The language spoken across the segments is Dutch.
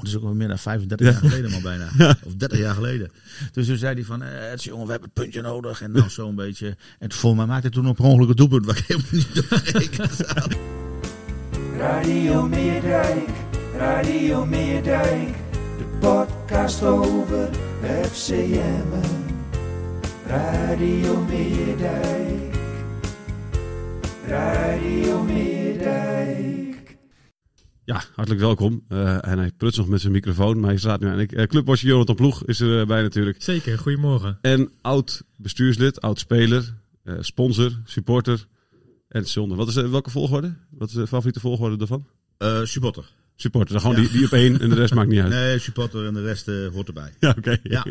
Het is ook al meer dan 35 jaar geleden, maar bijna. Of 30 jaar geleden. Dus toen zei hij van, eh, het jongen, we hebben het puntje nodig. En nou zo'n beetje. En volgens mij maakte hij toen op een ongeluk een doelpunt, waar ik helemaal niet had. Radio Meerdijk, Radio Meerdijk, de podcast over FCM. Radio Meerdijk, Radio Meerdijk. Ja, hartelijk welkom. Eh, en hij prutst nog met zijn microfoon, maar hij staat nu eigenlijk. Uh, Clubwatcher Jonathan Ploeg is er eh, bij natuurlijk. Zeker, goedemorgen. En oud bestuurslid, oud speler, eh, sponsor, supporter en zonder. Wat is welke volgorde? Wat is de favoriete volgorde daarvan? Eh, supporter. Supporter, gewoon die, die op één en de rest maakt niet uit. Nee, supporter en de rest eh, hoort erbij. Ja, oké. Ja,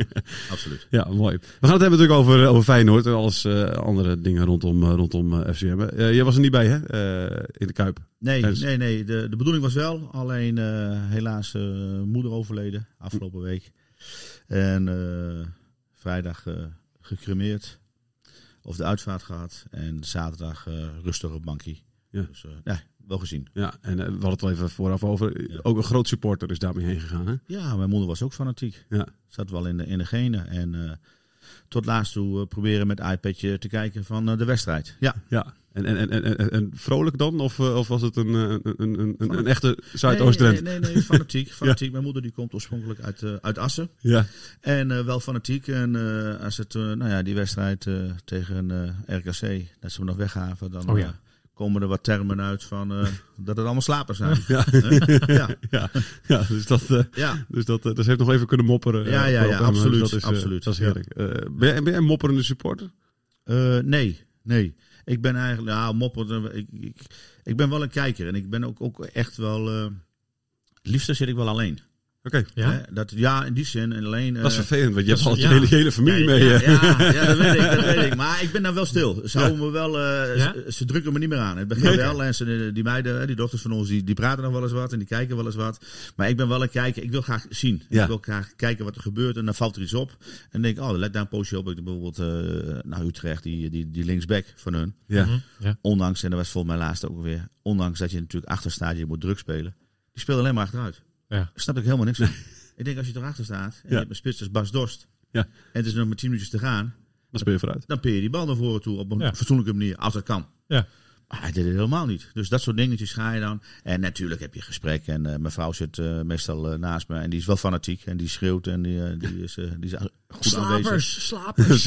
absoluut. Ja, mooi. We gaan het hebben natuurlijk over, over Feyenoord en alles eh, andere dingen rondom, eh, rondom eh, FCM. Eh, jij was er niet bij, hè? Eh, in de Kuip. Nee, Dus- nee, nee. De, de bedoeling was wel. Alleen eh, helaas eh, moeder overleden afgelopen week. En eh, vrijdag eh, gecremeerd. Of de uitvaart gehad. En zaterdag eh, rustig op bankie. Ja. Dus eh, ja, wel gezien. Ja, en eh, we hadden het al even vooraf over. Ja. Ook een groot supporter is daarmee heen gegaan, hè? Ja, mijn moeder was ook fanatiek. Ja. Zat wel in de, in de genen. En eh, tot laatst toe eh, proberen met iPadje te kijken van de wedstrijd. Ja. Ja. En, en, en, en, en- vrolijk dan? Of, of was het een, een, een, een, echte Zuidoost-Drenthe? Nee, nee, nee, fanatiek. fanatiek. Mijn moeder die komt oorspronkelijk uit, uit Assen. Ja. En wel fanatiek. En als het, nou ja, die wedstrijd tegen RKC, dat ze me nog weggaven, dan Oh ja. Komen er wat termen uit van eh, dat het allemaal slapers zijn. Ja. Ja. ja, ja, dus dat, eh, Ja. dus dat, dus heeft nog even kunnen mopperen. Ja, ja, ja, eh, absoluut, Dat is, absoluut. Dat is heerlijk. Ben, jij, ben jij een mopperende supporter? Nee, nee. Ik ben eigenlijk, nou, mopper, ik, ik, ik ben wel een kijker. En ik ben ook, ook echt wel, het liefste zit ik wel alleen. Oké, Ja? Dat, ja, in die zin. En alleen, dat is eh, vervelend, want je hebt al je ja. hele, hele familie mee. Ja, eh. ja, ja, dat weet ik, dat weet ik. Maar ik ben dan wel stil. Ze houden me wel, eh, ze, ze drukken me niet meer aan. Het begint wel. En ze, die meiden, die dochters van ons, die, die praten nog wel eens wat en die kijken wel eens wat. Maar ik ben wel een kijker. Ik wil graag zien. Ik wil graag kijken wat er gebeurt en dan valt er iets op. En denk ik, oh, let daar een poosje op. Ik bijvoorbeeld, eh nou Utrecht, die, die, die linksback van hun. Ja. Mhm, ja. Ondanks, en dat was volgens mij laatst ook weer, ondanks dat je natuurlijk achter staat, je moet druk spelen. Die speelt alleen maar achteruit. Ja. Snap ik helemaal niks van. ik denk als je erachter staat en je hebt een spits als Bas Dorst. Ja. En het is nog maar 10 minuutjes te gaan. Dan speel je vooruit. Dan peer je die bal naar voren toe op een fatsoenlijke manier, als dat kan. Ja. Maar hij deed het helemaal niet. Dus dat soort dingetjes ga je dan. En natuurlijk heb je gesprek. En eh, mijn vrouw zit eh, meestal eh, naast me. En die is wel fanatiek. En die schreeuwt. En die, die, is, eh, die is goed aanwezig. Slapers, slapers.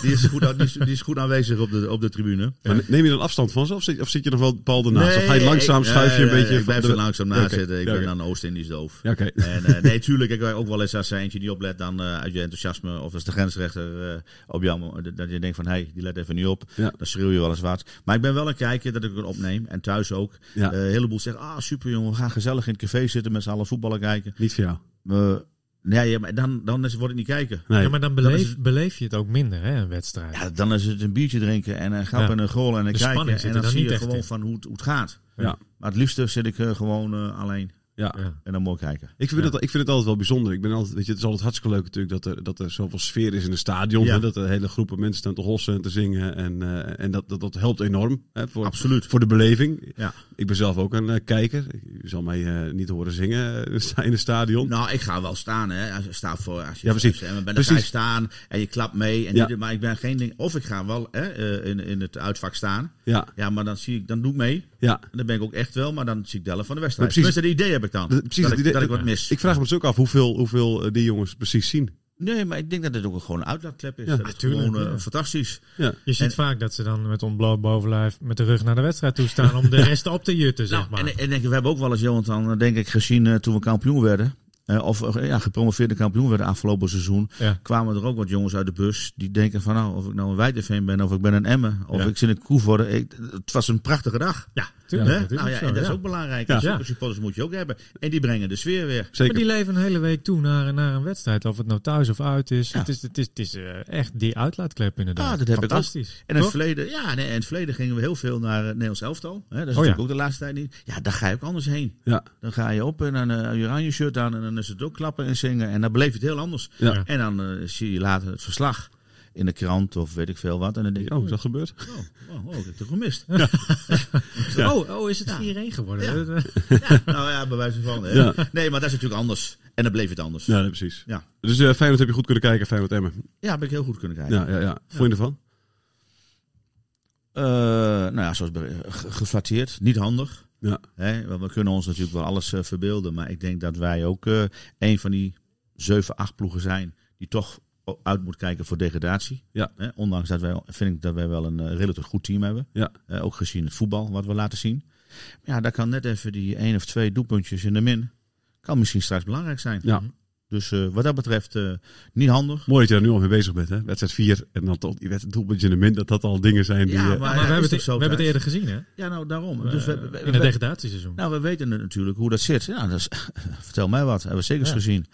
Die is goed, aan- die is, die is goed aanwezig op de, op de tribune. Maar neem je dan afstand van ze of zit, of zit je nog wel Paul ernaast? of ga je langzaam, ik- schuif je een beetje... Ik blijf er langzaam naast zitten. Ik ben dan Oost-Indisch doof. Ja, oké. En eh, nee, tuurlijk. Ik ook wel eens als er eentje niet oplet, dan eh, uit je enthousiasme, of als de grensrechter eh, op jou, dat je denkt van, hé, hey, die let even niet op. Ja. Dan schreeuw je wel eens wat. Maar ik ben wel een kijker dat ik het opneem. En thuis ook. Ja. Eh, een heleboel zeggen, ah, super jongen, we gaan gezellig in het café zitten met z'n allen voetballen kijken. Niet voor jou. Eh, nee, ja, maar dan, dan is, word ik niet kijken. Nee. Ja, maar dan beleef, het- beleef je het ook minder, hè, een wedstrijd. Ja, dan is het een biertje drinken en een grap Ja. en een goal en een kijken. En er dan dan zie niet je echt gewoon in. van hoe het, hoe het gaat. Ja. Maar het liefste zit ik eh, gewoon eh, alleen Ja. Ja. en dan mooi kijken. Ik vind, het, ik vind het altijd wel bijzonder. Ik ben altijd, weet je, het is altijd hartstikke leuk natuurlijk dat er, dat er zoveel sfeer is in een stadion. Ja. Hè, dat er hele groepen mensen staan te hossen en te zingen. En, eh, en dat, dat, dat helpt enorm hè, voor, Absoluut. voor de beleving. Ja. Ik ben zelf ook een eh, kijker. Je zal mij eh, niet horen zingen in een stadion. Nou, ik ga wel staan, hè. Als staat voor, als je Ja, precies. En dan ben Precies. ga je staan en je klapt mee. En maar ik ben geen ding. Of ik ga wel hè, eh, in, in het uitvak staan. Ja, Ja, maar dan zie ik, dan doe ik mee. ja. En dan ben ik ook echt wel, maar dan zie ik de helft van de wedstrijd. Maar precies- Tenminste, dat idee heb ik dan. Dat- precies dat, ik, idee- dat ik wat mis. Ik vraag me dus ook af hoeveel, hoeveel eh, die jongens precies zien. Nee, maar ik denk dat het ook gewoon een uitlaatklep is. Ja, dat is gewoon eh, ja. fantastisch. Ja. Je ziet En- vaak dat ze dan met ontbloot bovenlijf met de rug naar de wedstrijd toe staan om de rest op te jutten, zeg Nou, maar. en, en denk, we hebben ook wel eens, Jonathan, eh, denk ik, gezien toen we kampioen werden. eh, of ja, gepromoveerde kampioen werden afgelopen seizoen. Ja. Kwamen er ook wat jongens uit de bus. Die denken van nou, of ik nou een Weideveen ben. Of ik ben een Emmen. Of Ja. ik zit in Koevoorde. Ik, het was een prachtige dag. Ja, tuurlijk. Hè? dat is nou ook ja, zo, en dat is ja. ook belangrijk. Ja. Ja. supporters moet je ook hebben. En die brengen de sfeer weer. Zeker. Maar die leven een hele week toe naar, naar een wedstrijd. Of het nou thuis of uit is. Ja. Het is, het is, het is eh, echt die uitlaatklep inderdaad. Ja, dat heb ik. Fantastisch. En in het verleden, ja, nee, in het verleden gingen we heel veel naar het Nederlands elftal. Hè? Dat is Oh, natuurlijk ja. ook de laatste tijd niet. Ja, daar ga je ook anders heen. Ja. Dan ga je op en dan eh, je oranje shirt aan en dan is het ook klappen en zingen. En dan beleef je het heel anders. Ja. Ja. En dan eh, zie je later het verslag in de krant of weet ik veel wat. En dan denk je, Oh, is dat gebeurd? oh, oh, oh, ik heb het gemist. Ja. Oh, oh, is het 4-1 geworden? Ja. Eh, Ja, nou ja, bij wijze van. Nee, maar dat is natuurlijk anders. En dan bleef het anders. Ja, nee, precies. Ja. Dus eh Feyenoord heb je goed kunnen kijken, Feyenoord Emmen. Ja, heb ik heel goed kunnen kijken. Ja, ja, ja. Vond je ervan? Eh, nou ja, zoals geflatteerd, niet handig. Ja. We kunnen ons natuurlijk wel alles eh, verbeelden. Maar ik denk dat wij ook eh, een van die zeven, acht ploegen zijn die toch uit moet kijken voor degradatie. Ja. Hè? Ondanks dat wij, vind ik dat wij wel een eh, relatief goed team hebben. Ja. Eh, ook gezien het voetbal wat we laten zien. Ja, daar kan net even die één of twee doelpuntjes in de min. Kan misschien straks belangrijk zijn. Ja. Dus eh, wat dat betreft eh, niet handig. Mooi dat je daar nu al mee bezig bent, hè? Wedstrijd 4 en dan tot die wedstrijd doelpuntje in de min, dat dat al dingen zijn die... Ja, eh, maar- maar ja, we, hebben het, we hebben het eerder gezien, hè? Ja, nou daarom. dus we, we- we- in het degradatieseizoen. Nou, we weten natuurlijk hoe dat zit. Ja, dat is, vertel mij wat. Hebben we zeker Ja. gezien.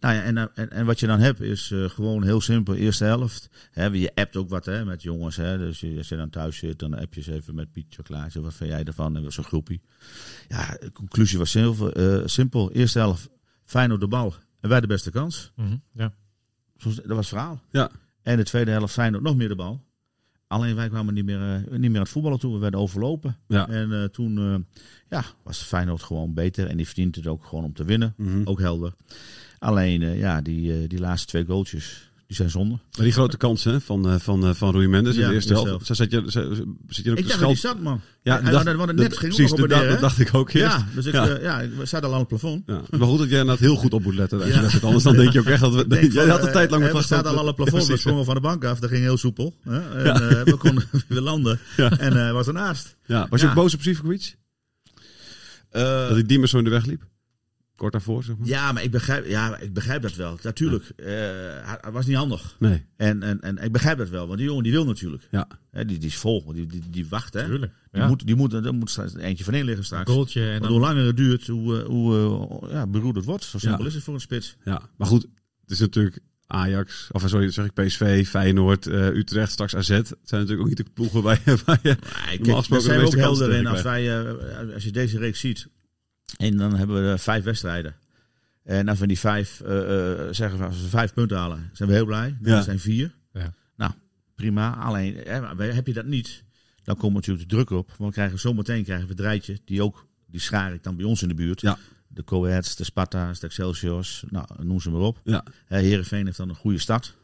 Nou ja, en, en, en wat je dan hebt is eh, gewoon heel simpel. Eerste helft. Hè, je appt ook wat hè, met jongens. Hè, dus je- als je dan thuis zit, dan app je eens even met Piet Chocolaatje. Wat vind jij ervan? En zo'n groepie. Ja, de conclusie was simpel. eh, simpel. Eerste helft, Feyenoord de bal. En wij de beste kans. Mhm, ja. Zo- Dat was het verhaal. Ja. En de tweede helft Feyenoord nog meer de bal. Alleen wij kwamen niet meer, eh, niet meer aan het voetballen toe. We werden overlopen. Ja. En eh, toen eh, ja, was Feyenoord gewoon beter. En die verdient het ook gewoon om te winnen. mhm. Ook helder. Alleen, eh, ja, die, eh, die laatste twee goaltjes, die zijn zonde. Maar die grote kansen hè, van, eh, van, eh, van Rui Mendes in de eerste helft. Zat je, zit je ook Ik dacht dat die zat, man. Ja, Hij- dacht- het dat- net ging precies, dat, dat dacht ik ook eerst. Ja, dus ik, Ja. eh, ja, ik zat al aan het plafond. Ja. Maar goed dat jij inderdaad heel goed op moet letten. Als je anders dan denk je ook echt dat we... Denk jij had de tijd lang met We zaten al aan het plafond, we sprongen van de bank af. Dat ging heel soepel. Hè? En we konden weer landen. En was ernaast. Ja. Was je ook boos op Sivkovic? Dat hij Diemers zo in de weg liep? Kort daarvoor, zeg maar? ja, maar ik begrijp, ja, ik begrijp dat wel. Natuurlijk, eh, hij, hij was niet handig. Nee. En, en, en ik begrijp dat wel, want die jongen die wil natuurlijk. Ja. Hè, die, die is vol, die, die, die wacht. Hè? Tuurlijk. Die Ja. moet, die moet, er moet straks eentje van in liggen straks. Goaltje en dan... hoe langer het duurt, hoe, eh, hoe eh, ja, beroerd het wordt. Zo simpel Ja. is het voor een spits. Ja. Maar goed, het is natuurlijk Ajax, of sorry, zeg ik PSV, Feyenoord, eh, Utrecht, straks AZ. Het zijn natuurlijk ook niet de ploegen waar je... Waar je Ja, kijk, gesproken zijn we ook helder in. Als, wij, eh, als je deze reeks ziet, en dan hebben we eh, vijf wedstrijden. En als we die vijf eh, eh, zeggen, van, als we vijf punten halen, zijn we heel blij. Ja. Dat zijn vier. Ja. Nou, prima. Alleen, heb je dat niet, dan komt natuurlijk de druk op. Want we krijgen zometeen krijgen we het rijtje, die ook, die schaar ik dan bij ons in de buurt. Ja. De Coeds, de Sparta's, de Excelsiors, nou, noem ze maar op. Ja. Hè, Heerenveen heeft dan een goede start.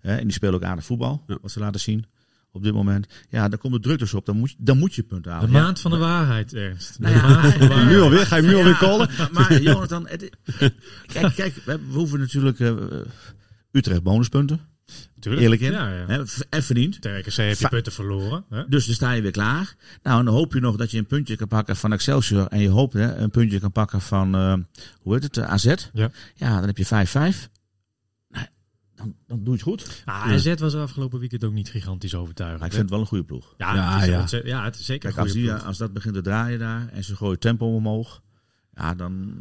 Hè, en die spelen ook aardig voetbal, Ja. wat ze laten zien op dit moment. Ja, dan komt de druk dus op. Dan moet je, dan moet je punten De halen. Ja. maand van de waarheid, Ernst. De Nou ja, maand van de waarheid. Nu alweer? Ga je nu alweer callen? Maar, maar Jonathan, het, kijk, kijk we, we hoeven natuurlijk eh, Utrecht bonuspunten. Tuurlijk. Eerlijk in. Ja, ja. En verdiend. Heeft je punten verloren. Hè? Dus dan sta je weer klaar. Nou, en dan hoop je nog dat je een puntje kan pakken van Excelsior. En je hoopt hè, een puntje kan pakken van, eh, hoe heet het, AZ. Ja. Ja, dan heb je 5-5. Dan, dan doe je het goed. Ah, AZ was afgelopen weekend ook niet gigantisch overtuigend. Maar ik vind het wel een goede ploeg. Ja, Ja, het is, ja. ontzettend- ja, het is zeker Kijk, een als, goede die, ploeg. als dat begint te draaien daar en ze gooien tempo omhoog. Ja, dan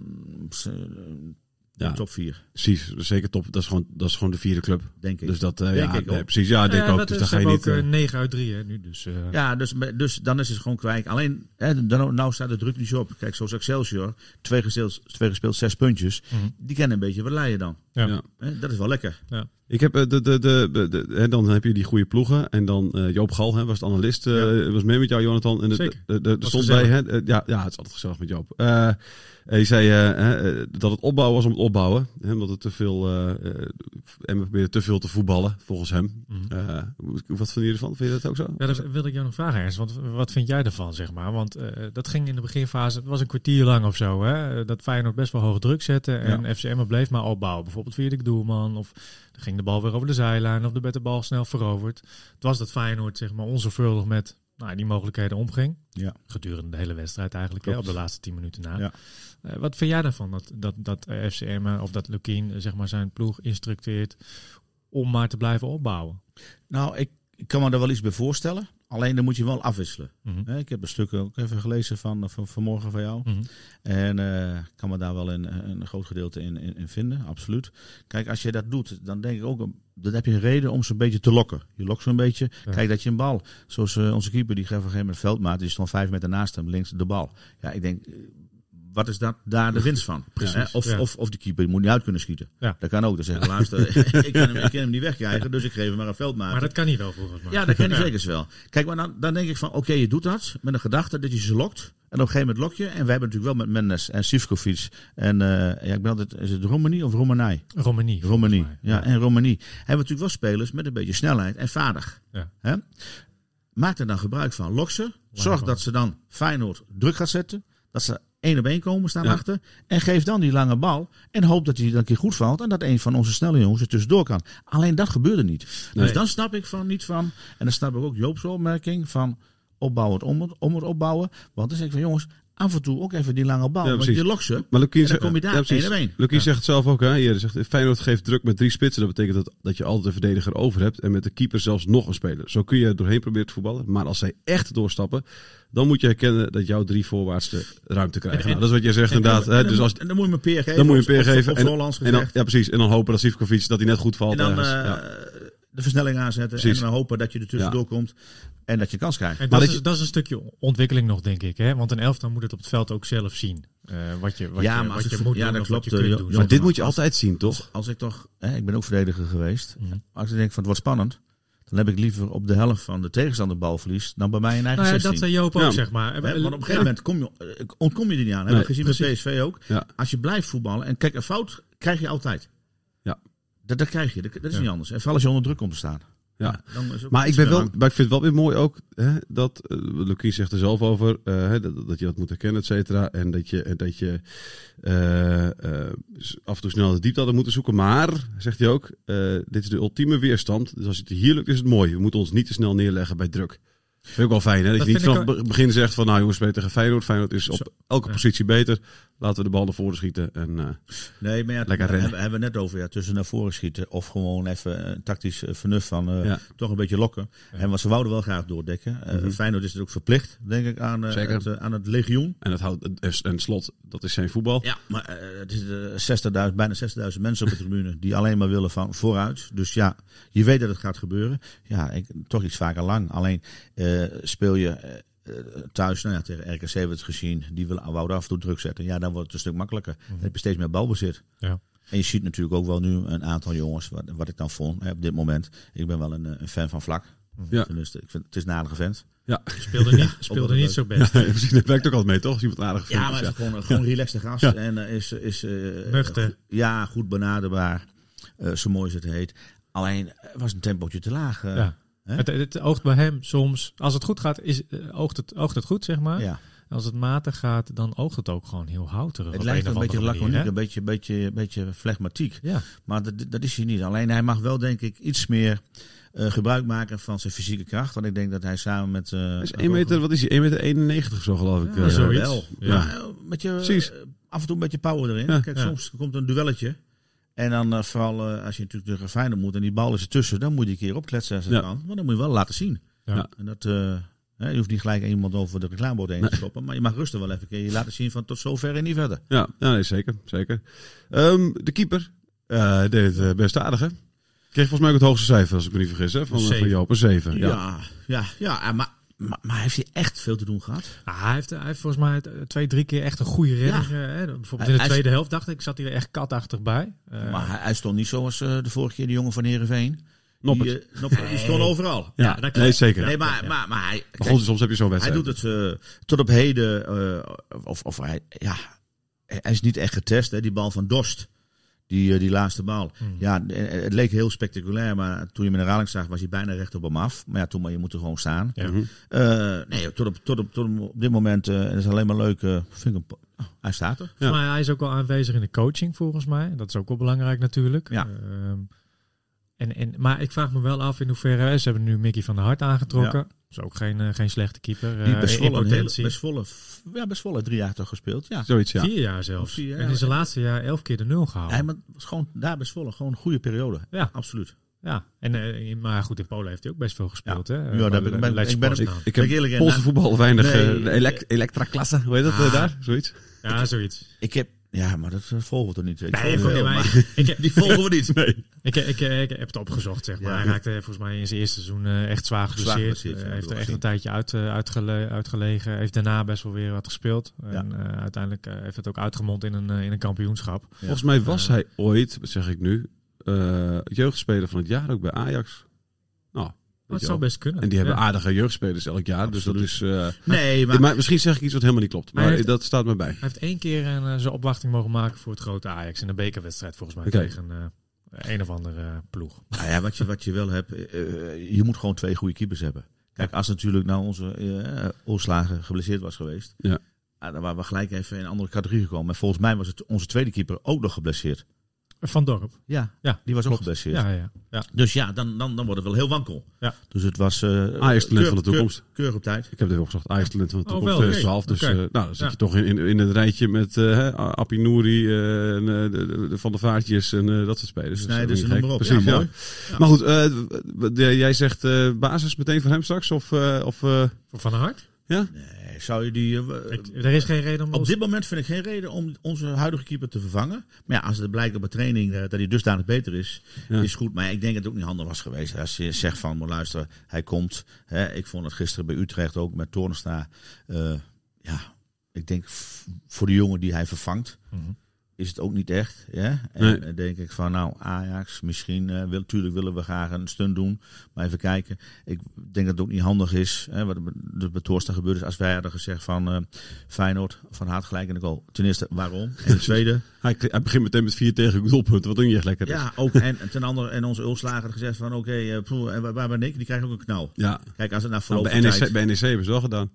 Ja. top 4, Precies, zeker top. Dat is gewoon, dat is gewoon de vierde club. denk ik. Dus dat, eh, Denk ja, ik nee, ook. precies. Ja, denk Ja, ook. Dus ze ga je niet... ook eh, eh, 9 uit 3 hè, nu. Dus, eh, Ja, dus, dus dan is het gewoon kwijt. Alleen, hè, dan, nou staat de druk niet zo op. Kijk, zoals Excelsior, twee gespeeld, twee gespeeld zes puntjes. mhm. Die kennen een beetje wat leiden dan. Ja. Ja. Hè, dat is wel lekker. Ik heb eh, de, de, de, de, de- hè, dan heb je die goede ploegen. En dan eh, Joop Gal hè, was de analist. eh, Was mee met jou, Jonathan. En de, Zeker. de, de, de- er stond bij, hè, eh, ja, ja, het is altijd gezellig met Joop. Eh hij zei eh, eh, dat het opbouwen was om het opbouwen. Hè, omdat het te veel. eh eh, en we proberen te veel te voetballen, volgens hem. Eh, hoe- wat vind je ervan? Vind je dat ook zo? Ja, dat wilde ik jou nog vragen, Ernst. Want wat vind jij ervan, zeg maar? Want eh, dat ging in de beginfase, het was een kwartier lang of zo, hè? Dat Feyenoord best wel hoge druk zette en FCM bleef maar opbouwen. Bijvoorbeeld via de doelman. Of ging de bal weer over de zijlijn. Of werd de bal snel veroverd. Het was dat Feyenoord zeg maar onzorgvuldig met nou, die mogelijkheden omging. Ja. Gedurende de hele wedstrijd eigenlijk. Hè, op de laatste tien minuten na. Ja. Eh, wat vind jij daarvan? Dat, dat, dat FCM eh, of dat Lukien eh, zeg maar zijn ploeg instructeert om maar te blijven opbouwen? Nou, ik, ik kan me daar wel iets bij voorstellen. Alleen dan moet je wel afwisselen. Mhm. Ik heb een stuk ook even gelezen van, van vanmorgen van jou. Mhm. En ik kan me daar wel een, een groot gedeelte in, in, in vinden, absoluut. Kijk, als je dat doet, dan denk ik ook, dan heb je een reden om ze een beetje te lokken. Je lokt ze een beetje. Ja. Kijk dat je een bal, zoals eh, onze keeper, die gaf op een gegeven moment veldmaat, die stond vijf meter naast hem, links de bal. Ja, ik denk, eh, wat is dat, daar de winst van? Precies? Of, ja. of, of die keeper moet niet uit kunnen schieten. Ja. Dat kan ook. Dan zeggen we, luister, ik, kan hem, ik kan hem niet wegkrijgen, dus ik geef hem maar een veldmaat. Maar dat kan niet wel volgens mij. Ja, dat ken ik zeker wel. Kijk, maar dan, dan denk ik van, oké, je doet dat met een gedachte dat je ze lokt. En op een gegeven moment lok je. En we hebben natuurlijk wel met Mendes en Sivkovic. En eh, ja, ik ben altijd, is het Romani of Romanij? Romani. Romani. Ja, en Romani. Hebben we natuurlijk wel spelers met een beetje snelheid en vaardig. Ja. Hè? Maak er dan gebruik van. Lok ze. Zorg dat ze dan Feyenoord druk gaat zetten. Dat ze één op één komen staan Ja. achter. En geef dan die lange bal. En hoop dat hij dan een keer goed valt. En dat een van onze snelle jongens er tussendoor kan. Alleen dat gebeurde niet. Nee. Dus dan snap ik van niet van. En dan snap ik ook Joop's opmerking van opbouwen om het, om het opbouwen. Want dan zeg ik van jongens, af en toe ook even die lange bal. Ja, want je lokt ze. Maar Lukien En dan zegt, kom je daar ja, één Ja. zegt het zelf ook. Hè? Zegt, Feyenoord geeft druk met drie spitsen. Dat betekent dat, dat je altijd een verdediger over hebt. En met de keeper zelfs nog een speler. Zo kun je er doorheen proberen te voetballen. Maar als zij echt doorstappen, dan moet je herkennen dat jouw drie voorwaarts de ruimte krijgen. En- Nou, dat is wat jij zegt En- inderdaad. en- Hè? Dus als, en dan moet je hem een peer geven. dan moet je een peer geven. Of, En- dan, ja, precies. En dan hopen dat Sivkovic dat hij net goed valt. En dan ergens. Ja. De versnelling aanzetten. Precies. En dan hopen dat je er tussendoor komt. En dat je kans krijgt. En Maar dat, dat is, dat is een stukje ontwikkeling nog, denk ik. Hè? Want een elftal moet het op het veld ook zelf zien. Eh, wat je, wat Ja, je, maar als wat je moet ja, doen dat je klopt, kunt eh, doen. Maar dit moet je altijd zien, toch? Als ik toch, hè, ik ben ook verdediger geweest. Mhm. Als ik denk van het wordt spannend. Dan heb ik liever op de helft van de tegenstander balverlies. Dan bij mij in eigen Nou ja, 16. dat zei Joop ook, Ja. zeg maar. Hè, want op een gegeven moment kom je, eh, ontkom je er niet aan. Hebben Nee, gezien met PSV ook. Ja. Als je blijft voetballen. En kijk, een fout krijg je altijd. Dat, dat krijg je. Dat, dat is Ja. niet anders. En vooral als je onder druk komt te staan. Ja. Maar ik, ben wel, maar ik vind het wel weer mooi ook hè, dat uh, Lucie zegt er zelf over eh, hè, dat, dat je dat moet herkennen, et cetera. En dat je, en dat je eh, af en toe snel de diepte hadden moeten zoeken. Maar, zegt hij ook, dit is de ultieme weerstand. Dus als het hier lukt, is het mooi. We moeten ons niet te snel neerleggen bij druk. Vind ik wel fijn, hè? Dat, Dat je niet vanaf het begin zegt van, nou jongens, we spelen tegen Feyenoord. Feyenoord is op. elke Ja. positie beter. Laten we de bal naar voren schieten. En, eh, Nee, maar ja, Lekker rennen. hebben, hebben we net over. Ja, tussen naar voren schieten. Of gewoon even een tactisch eh, vernuft van eh, Ja. toch een beetje lokken. En wat ze wouden wel graag doordekken. Eh Mhm. Feyenoord is het ook verplicht, denk ik, aan, eh, Zeker. het, aan het legioen. en het houdt, en slot, dat is zijn voetbal. Ja, maar eh, het is eh, 60.000, bijna 60.000 mensen op de tribune die alleen maar willen van vooruit. Dus ja, je weet dat het gaat gebeuren. Ja, ik, toch iets vaker lang. Alleen eh, speel je thuis, nou ja, tegen RKC hebben we het gezien, die willen wouden af en toe druk zetten. Ja, dan wordt het een stuk makkelijker. Dan heb je steeds meer balbezit. Ja. En je ziet natuurlijk ook wel nu een aantal jongens, wat, wat ik dan vond hè, op dit moment. Ik ben wel een, eh, een fan van Vlak. Ja. Dus ik vind, het is een aardige vent. Ja, Speelde niet, speelde niet zo best. ja precies. Dat werkt ook altijd mee, toch? Als iemand aardig vindt. Ja, maar het is gewoon, gewoon een relaxte gast. Ja. En eh, is, is eh, Nuchter. ja, goed benaderbaar. Eh, zo mooi als het heet. Alleen eh, was een tempootje te laag. eh. Ja. Het, het oogt bij hem soms, als het goed gaat, is, eh, oogt, het, oogt het goed, zeg maar. ja. Als het matig gaat, dan oogt het ook gewoon heel houterig. Het op lijkt een een beetje manier, laconiek, een beetje, beetje, beetje flegmatiek. Ja, Maar dat, dat is hij niet. Alleen hij mag wel, denk ik, iets meer eh, gebruik maken van zijn fysieke kracht. Want ik denk dat hij samen met... eh, Hij is 1 meter, wat is hij? 1 meter 91 of zo, geloof ik. Ja, zoiets. wel. Ja. Maar, eh, met je, Precies. af en toe een beetje power erin. Ja. Kijk, Ja. soms komt een duelletje. En dan eh, vooral eh, als je natuurlijk tegen Feyenoord moet en die bal is ertussen, dan moet je een keer opkletsen als het Ja. kan. Maar dan moet je wel laten zien. Ja. En dat, eh, hè, je hoeft niet gelijk iemand over de reclamebord heen te stoppen. Maar je mag rustig wel even een keer je laten zien van tot zover en niet verder. Ja, ja nee, zeker. zeker. Ehm, de keeper eh, deed het best aardig, hè? Kreeg volgens mij ook het hoogste cijfer, als ik me niet vergis, hè? Van, van. Joop, een 7. Ja. Ja, ja, ja. maar, maar, maar heeft hij echt veel te doen gehad? Ah, hij, heeft, hij heeft volgens mij eh, twee, drie keer echt een goede redding. eh, Hè? Bijvoorbeeld Hij- in de hij- tweede helft dacht ik, zat hij er echt katachtig bij. Eh, maar hij, hij stond niet zoals eh, de vorige keer de jongen van Heerenveen. Noppert. Die, eh, Noppert, die stond overal. Ja, Ja, nee, zeker. nee, maar, ja. maar, maar hij, Maar goed, soms heb je zo'n hij wedstrijd. doet het eh, tot op heden. eh, of, of hij, ja, hij is niet echt getest. Hè, die bal van Dorst. Die, eh, die laatste bal. Hmm. Ja, eh, het leek heel spectaculair. Maar toen je hem in de herhaling zag, was hij bijna recht op hem af. Maar ja, toen maar je moet er gewoon staan. Ja. Mhm. Eh, nee, tot op, tot op, tot op dit moment. eh, het is alleen maar leuk. eh, vind ik, een, Hij staat er. Volgens mij, hij is ook wel aanwezig in de coaching, volgens mij. Dat is ook wel belangrijk natuurlijk. Ja. Ehm, en, en, maar ik vraag me wel af in hoeverre... Ze hebben nu Mickey van der Hart aangetrokken. Is ook geen, eh, geen slechte keeper. Die Eh, Zwolle, hele- potentie. Zwolle, ja, best Zwolle drie jaar toch gespeeld. Ja. Zoiets, ja. Vier jaar zelfs. Vier jaar, en in zijn ja. laatste jaar elf keer de nul gehaald. Hij maar het was gewoon daar best Zwolle gewoon een goede periode. Ja. absoluut. Ja, en, eh, maar goed, in Polen heeft hij ook best veel gespeeld. Ja. Hè? Ja, daar ben ik- ben- ik ben-. Ik heb eerlijk Poolse voetbal weinig. Nee. elek Elektra-klasse, hoe heet dat Ah. daar? Zoiets? Ja, zoiets. Ik heb, ja, maar dat volgen we toch niet? Nee, ik, maar maar ik, ik, die volgen we niet. Nee. Ik, ik, ik heb het opgezocht, zeg maar. Ja. Hij raakte volgens mij in zijn eerste seizoen eh, echt zwaar geblesseerd. Eh, dat heeft er echt een tijdje uit, eh, uitgele- uitgelegen. Heeft daarna best wel weer wat gespeeld. En eh, uiteindelijk eh, heeft het ook uitgemond in een, in een kampioenschap. Volgens mij was hij ooit, zeg ik nu, eh, jeugdspeler van het jaar ook bij Ajax. Nou, Dat zou best kunnen. En die hebben Ja. aardige jeugdspelers elk jaar. Dus dat is. eh, Nee, maar, maar, misschien zeg ik iets wat helemaal niet klopt. Maar Maar hij heeft- dat staat me bij. Hij heeft één keer een, eh, zijn opwachting mogen maken voor het grote Ajax. In een bekerwedstrijd volgens mij tegen eh, een of andere eh, ploeg. nou ja, wat, je, wat je wel hebt, eh, je moet gewoon twee goede keepers hebben. Kijk, als natuurlijk nou onze eh Oorslager geblesseerd was geweest, Ja. ah, dan waren we gelijk even in een andere categorie gekomen. Maar volgens mij was het onze tweede keeper ook nog geblesseerd. Van Dorp. Ja, Ja, die was ook geblesseerd. Ja, ja, ja. Dus ja, dan, dan, dan wordt het wel heel wankel. Ja. Dus het was... eh Ajax talent keur- van de toekomst. Keur, keurig op tijd. Ik heb het even opgezocht. Ajax talent van de Oh, toekomst wel, oké. 2012. Dus Oké. eh, nou, dan zit Ja. je toch in, in, in het rijtje met hè, Appie Nouri, eh, en, eh, de, de- de Van der Vaartjes en eh, dat soort spelers. Dus en is noem maar op. Precies, ja. mooi. Ja. Maar goed, eh, jij zegt eh, basis meteen voor hem straks? Of, eh, of eh, Voor Van der Hart? Ja? Nee, zou je die... eh, Ik- er is geen reden om... op dit moment vind ik geen reden om onze huidige keeper te vervangen. Maar ja, als het blijkt op de training eh, dat hij dusdanig beter is, Ja. is goed. Maar ik denk dat het ook niet handig was geweest. Als je zegt van, maar luister, hij komt. Hè, ik vond het gisteren bij Utrecht ook met Toornstra. eh, ja, ik denk voor de jongen die hij vervangt, Mhm. Is het ook niet echt. Ja? En Nee. dan denk ik van, nou, Ajax, misschien, eh wil, natuurlijk willen we graag een stunt doen. Maar even kijken. Ik denk dat het ook niet handig is. Hè, wat er bij- Toornstra gebeurd is. Als wij hadden gezegd van eh, Feyenoord, van Haat gelijk in de goal. Ten eerste, waarom? En ten tweede, Hij, hij begint meteen met vier tegen doelpunten, wat ook niet echt lekker is. ja, ook. En ten andere, en onze Ulslager had gezegd van, oké, eh, en waar- ben ik? Die krijgt ook een knal. Ja. Kijk, als het na Nou, verloop bij, NEC, tijd... bij NEC hebben ze wel gedaan.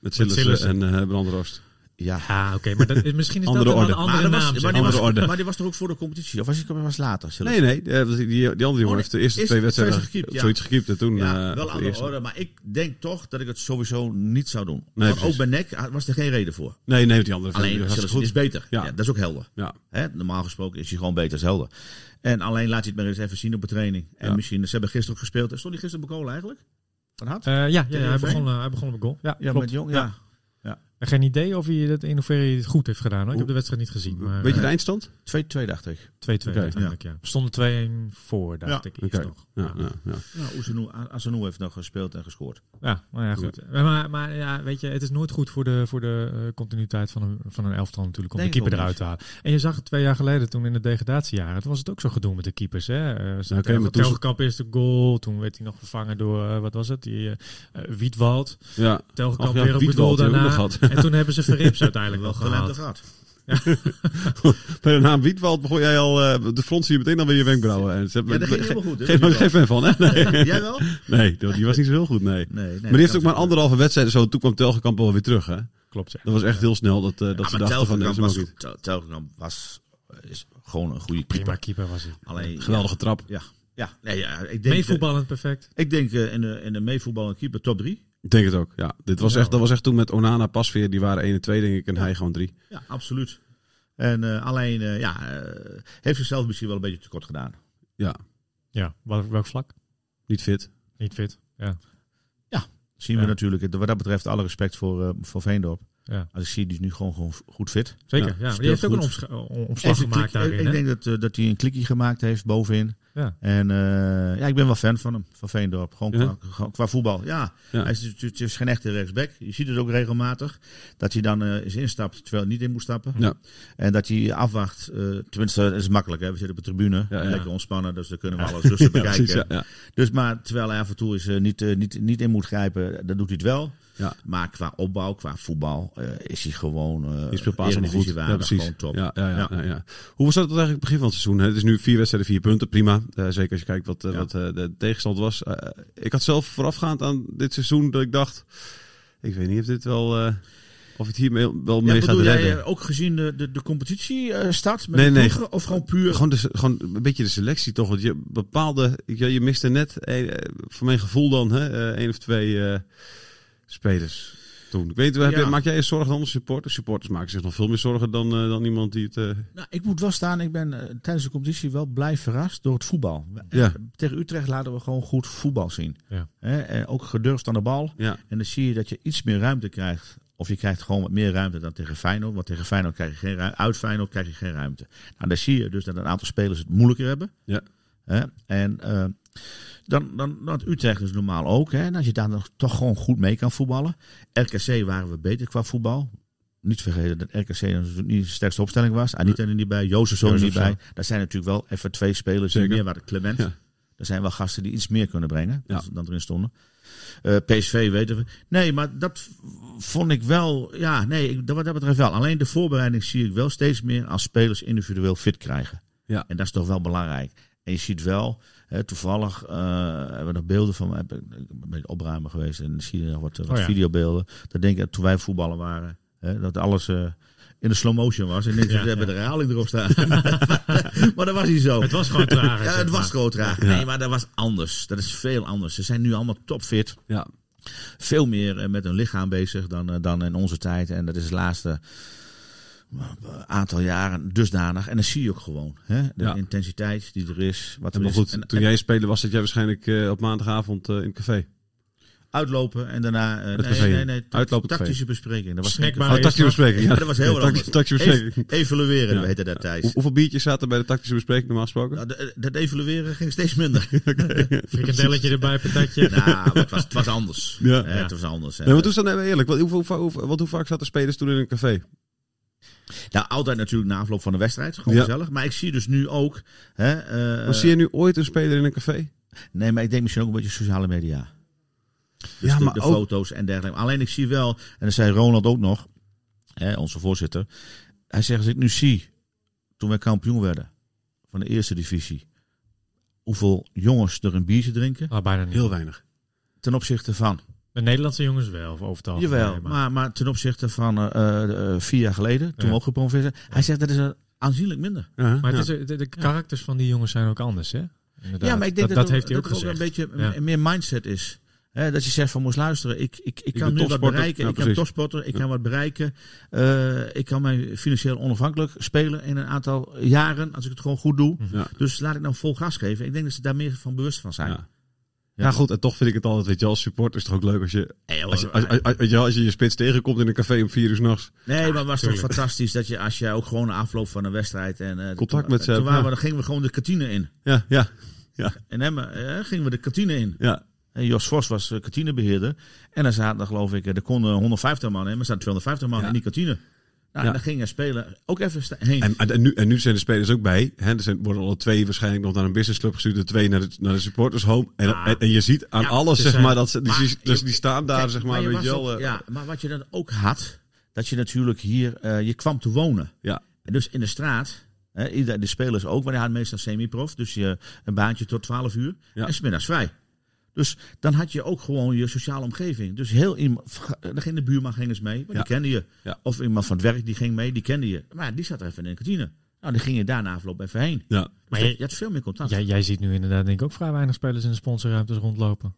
Met Sillissen en eh Brandrost. Ja, Ja, oké, maar dat is, misschien is Andere dat een orde. andere maar, was, naam. maar, die was, Andere orde. maar die was toch ook voor de competitie? Of was die was later? Nee, nee. Die, die, die andere jongen Oh, heeft de eerste eerst twee wedstrijden gekiept, ja. zoiets gekiept. En toen Ja, eh, wel of de andere eerste. orde, maar ik denk toch dat ik het sowieso niet zou doen. Nee, Want ook bij NEC was er geen reden voor. Nee, nee, die andere Alleen was goed. is beter. Ja. Ja. dat is ook helder. Ja. Hè? Normaal gesproken is hij gewoon beter, is helder. En alleen laat hij het maar eens even zien op de training. En Ja. misschien, ze hebben gisteren ook gespeeld. Stond hij gisteren op goal eigenlijk? Van Hart? Eh, ja, ja, ja, hij, begon, eh, hij begon op een goal. Ja, ja, klopt. met Jong. Ja. Ja. En Geen idee of hij dat in hoeverre hij het goed heeft gedaan. Hoor. Ik heb de wedstrijd niet gezien. Maar, Weet je de eh, eindstand? 2-2 dacht ik. 2-2 Oké. uiteindelijk, ja. We stonden 2-1 voor, dacht Ja. ik eerst nog. Ja, ja, ja. Ja, Oezenu, Asanu heeft nog gespeeld en gescoord. Ja, maar ja, goed. Maar, maar ja, weet je, het is nooit goed voor de, voor de eh, continuïteit van een, van een elftal natuurlijk om Denk de keeper eruit te halen. En je zag het twee jaar geleden toen in de degradatiejaren, toen was het ook zo gedoe met de keepers. Hè? Uh, oké, okay, maar toen- Telgekamp is de goal, toen werd hij nog vervangen door, eh, wat was het, die Wietwald. ja. Telgekamp ja, weer op hebben we daarna. En toen hebben ze Verrips uiteindelijk wel gehaald. gehad. Bij de naam Wietwald begon jij al, eh, de front zie je meteen alweer je wenkbrauwen. En ze hebben- Ja, dat ging helemaal goed. hè? Geen, geen fan van, hè? Nee, Jij wel? nee die was niet zo heel goed, nee. Nee, nee. maar die heeft ook maar anderhalve wedstrijd zo. Toen kwam Telgekamp wel weer terug, hè? Klopt, ja. Dat was echt heel snel dat, eh, dat Ja, ze dachten van, Telgekamp was, niet. Tel- Telgekamp was is gewoon een goede Prima keeper. was hij. Alleen, Geweldige trap. Ja, ja, nee, ja ik denk, Meevoetballend perfect. Ik denk eh, in de, in de meevoetbal en keeper top 3. Ik denk het ook, ja. Dit was Ja. echt, dat was echt toen met Onana, Pasveer, die waren 1 en 2 denk ik. En hij gewoon 3. Ja, absoluut. En eh, alleen, eh, ja, eh, heeft zichzelf misschien wel een beetje tekort gedaan. Ja, Ja, welk, welk vlak? niet fit. Niet fit. Ja. Zien Ja. we natuurlijk. Wat dat betreft alle respect voor, eh, voor Veendorp. Ja. Als ik zie, die is nu gewoon, gewoon goed fit. Zeker, Ja, ja. die heeft ook een goed. omslag gemaakt klik- daarin. ik denk dat, eh, dat hij een klikkie gemaakt heeft bovenin. Ja. En eh, ja, ik ben wel fan van hem, van Veendorp. Gewoon Ja? qua, voetbal. Ja, Ja. hij is, het is geen echte rechtsback. Je ziet het ook regelmatig. Dat hij dan eh eens instapt, terwijl hij niet in moet stappen. Ja. En dat hij afwacht. tenminste, dat is makkelijk. Hè? We zitten op de tribune. Lekker ontspannen, dus dan kunnen we alles rustig bekijken. precies. Dus maar terwijl hij af en toe is, niet, niet, niet in moet grijpen, dan doet hij het wel. Ja. Maar qua opbouw, qua voetbal, eh, is hij gewoon uh, pas allemaal goed. Ja, precies. gewoon top. Ja, ja, ja, Ja. ja. ja. Hoe was dat eigenlijk het begin van het seizoen? hè? Het is nu vier wedstrijden, vier punten. Prima. Eh, zeker als je kijkt wat, Ja. wat eh, de tegenstand was. Ik had zelf voorafgaand aan dit seizoen dat ik dacht... Ik weet niet of dit wel... eh, Of je het hier mee- wel Ja, mee gaat bedoel jij redden. eh, ook gezien de, de, de competitie eh, start met Nee, de nee. ploegen, Of gewoon puur... Gewoon, de, gewoon een beetje de selectie toch. Want je bepaalde. Je, je miste net, eh, voor mijn gevoel dan, hè, eh, één of twee eh, spelers. Toen. Ik weet, heb Ja. je- maak jij je zorgen dan als supporter? Supporters maken zich nog veel meer zorgen dan, eh, dan iemand die het. eh, Nou, ik moet wel staan, ik ben eh, tijdens de competitie wel blij verrast door het voetbal. Ja. Tegen Utrecht laten we gewoon goed voetbal zien. Ja. Hè, en ook gedurfd aan de bal. ja, En dan zie je dat je iets meer ruimte krijgt. Of je krijgt gewoon wat meer ruimte dan tegen Feyenoord. Want tegen Feyenoord krijg je geen ruimte. Uit Feyenoord krijg je geen ruimte. Nou, dan zie je dus dat een aantal spelers het moeilijker hebben. Ja. Hè? En dan, dan, dan Utrecht dus normaal ook. Hè? En als je daar nog toch gewoon goed mee kan voetballen. RKC waren we beter qua voetbal. Niet vergeten dat RKC niet de sterkste opstelling was. Anita er niet bij, Jozef er niet bij. Dat zijn natuurlijk wel even twee spelers die meer waren. Clement. Ja. Er zijn wel gasten die iets meer kunnen brengen Ja. dan, erin stonden. Eh, PSV weten we. Nee, maar dat vond ik wel. Ja, nee, wat dat betreft wel. Alleen de voorbereiding zie ik wel steeds meer als spelers individueel fit krijgen. Ja. En dat is toch wel belangrijk. En je ziet wel, toevallig eh, hebben we nog beelden van. Ik ben opruimen geweest en zie je nog wat, wat Oh ja. videobeelden. Dan denk ik, toen wij voetballen waren, dat alles. eh, in de slow motion was. En ik denk, Ja, ze hebben de herhaling erop staan. maar dat was niet zo. Het was gewoon. Ja, zeg het was gewoon traag. Nee, maar dat was anders. Dat is veel anders. Ze zijn nu allemaal topfit. ja. Veel meer eh, met hun lichaam bezig dan, dan in onze tijd. En dat is de laatste aantal jaren dusdanig. En dat zie je ook gewoon. Hè? De Ja. intensiteit die er is. Wat er Maar is. goed, En- toen en jij speelde was dat jij waarschijnlijk eh, op maandagavond eh, in het café. Uitlopen en daarna... eh, Het nee, nee, nee, Uitlopen tactische bespreking. Dat was Snackbar. Oh, tactische bespreking. Ja, Ja, dat was heel Ja, anders. Tactische bespreking. Ev- evalueren, Ja. heette dat tijd. Hoe- hoeveel biertjes zaten bij de tactische bespreking normaal gesproken? Nou, dat evalueren ging steeds minder. Frikandelletje erbij, patatje. nou, het was, het was anders. Ja. Eh, Het was anders. Nee, maar toen eerlijk, wat, hoe, hoe, hoe, wat, hoe vaak zaten spelers toen in een café? Nou, altijd natuurlijk na afloop van de wedstrijd. Gewoon Ja. gezellig. Maar ik zie dus nu ook... Hè, eh, Maar zie je nu ooit een speler in een café? Nee, maar ik denk misschien ook een beetje sociale media. Dus Ja, de, maar de ook- foto's en dergelijke. Alleen ik zie wel, en dat zei Ronald ook nog, hè, onze voorzitter. Hij zegt, als ik nu zie, toen wij kampioen werden van de eerste divisie, hoeveel jongens er een biertje drinken, Ah, bijna niet. Heel weinig. ten opzichte van. De Nederlandse jongens wel, over het algemeen. Jawel, maar, maar ten opzichte van eh, eh, eh, vier jaar geleden, toen Ja. we ook gepromoveerd zijn. Hij zegt, dat is een aanzienlijk minder. Ja, Maar het is, de, de karakters van die jongens zijn ook anders, hè? Inderdaad. Ja, maar ik denk dat, dat, dat, heeft hij ook dat een beetje Ja. meer mindset is. Hè, dat je zegt van moest luisteren, ik, ik, ik kan nu wat bereiken. Ja, ik ben precies. topsporter, ik Ja. kan wat bereiken. Eh, ik kan mij financieel onafhankelijk spelen in een aantal jaren, als ik het gewoon goed doe. Ja. Dus laat ik nou vol gas geven. Ik denk dat ze daar meer van bewust van zijn. Ja. Ja, goed, en toch vind ik het altijd, weet je, als supporter is het toch ook leuk als je, als je, als, je, wel, als je je spits tegenkomt in een café om vier uur s'nachts. nee, maar het was toch fantastisch dat je als je ook gewoon na afloop van een wedstrijd en eh, Contact toen- met ze toen waren we, ja. dan gingen we gewoon de kantine in. Ja, ja, En Emmen eh, gingen we de kantine in. ja. En Jos Vos was eh, kantinebeheerder. En dan zaten geloof ik, er konden 150 man in, maar er zaten 250 man Ja. in die kantine. Nou, Ja. en dan ging er spelen ook even heen. En, en, nu, en nu zijn de spelers ook bij. Hè? Er zijn, worden alle twee waarschijnlijk nog naar een businessclub gestuurd. De twee naar de, naar de supporters home. En, Ja. en, en je ziet aan Ja, alles, ze zeg maar, dat ze, die, Maar die- dus die staan daar, Kijk, zeg maar, je weet was je wel. ook- eh, ja, maar wat je dan ook had, dat je natuurlijk hier, eh, je kwam te wonen. Ja. En dus in de straat, hè, de spelers ook, maar die hadden meestal semi-prof. Dus je, een baantje tot 12 uur. En smiddags vrij. Dus dan had je ook gewoon je sociale omgeving. Dus heel iemand, dan ging de buurman ging eens mee, want Ja. die kende je. Ja. Of iemand van het werk die ging mee, die kende je. Maar die zat er even in de kantine. Nou, die ging je daarna afloop even heen. ja. Maar Maar je, je- je had veel meer contact. Jij, jij ziet nu inderdaad denk ik ook vrij weinig spelers in de sponsorruimtes rondlopen.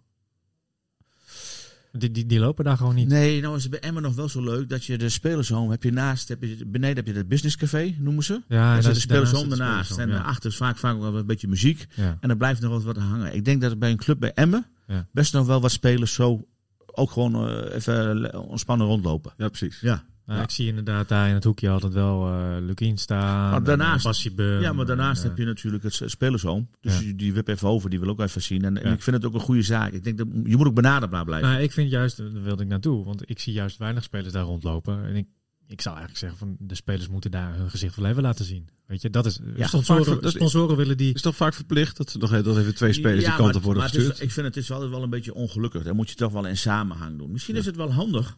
Die, die, die lopen daar gewoon niet. Nee, nou is het bij Emmen nog wel zo leuk dat je de spelershome heb je naast, heb je, beneden heb je het businesscafé, noemen ze. Ja, Daar en zit dat de is spelershome spelershome, En ja. achter is vaak, vaak wel een beetje muziek. Ja. En er blijft nog wat, wat hangen. Ik denk dat er bij een club bij Emmen Ja. best nog wel wat spelers zo ook gewoon eh, even ontspannen rondlopen. ja, precies. Ja, Nou, Ja. Ik zie inderdaad daar in het hoekje altijd wel eh Lukien staan. Maar daarnaast- en, eh, ja maar daarnaast en, heb je natuurlijk het spelershome. Dus Ja. die, wip even over, die wil ook even zien. En, en Ja. ik vind het ook een goede zaak. Ik denk dat je moet ook benaderbaar blijven. Nou, ik vind juist, daar wilde ik naartoe, want ik zie juist weinig spelers daar rondlopen. En ik, ik zou eigenlijk zeggen van de spelers moeten daar hun gezicht wel even laten zien. Weet je, dat is. Ja, sponsoren, vaak- dat- sponsoren willen die. Is toch vaak verplicht dat, nog, dat even twee spelers die kant op worden maar het is- gestuurd? ik vind het is wel, wel een beetje ongelukkig. Daar moet je toch wel in samenhang doen. Misschien is het wel handig,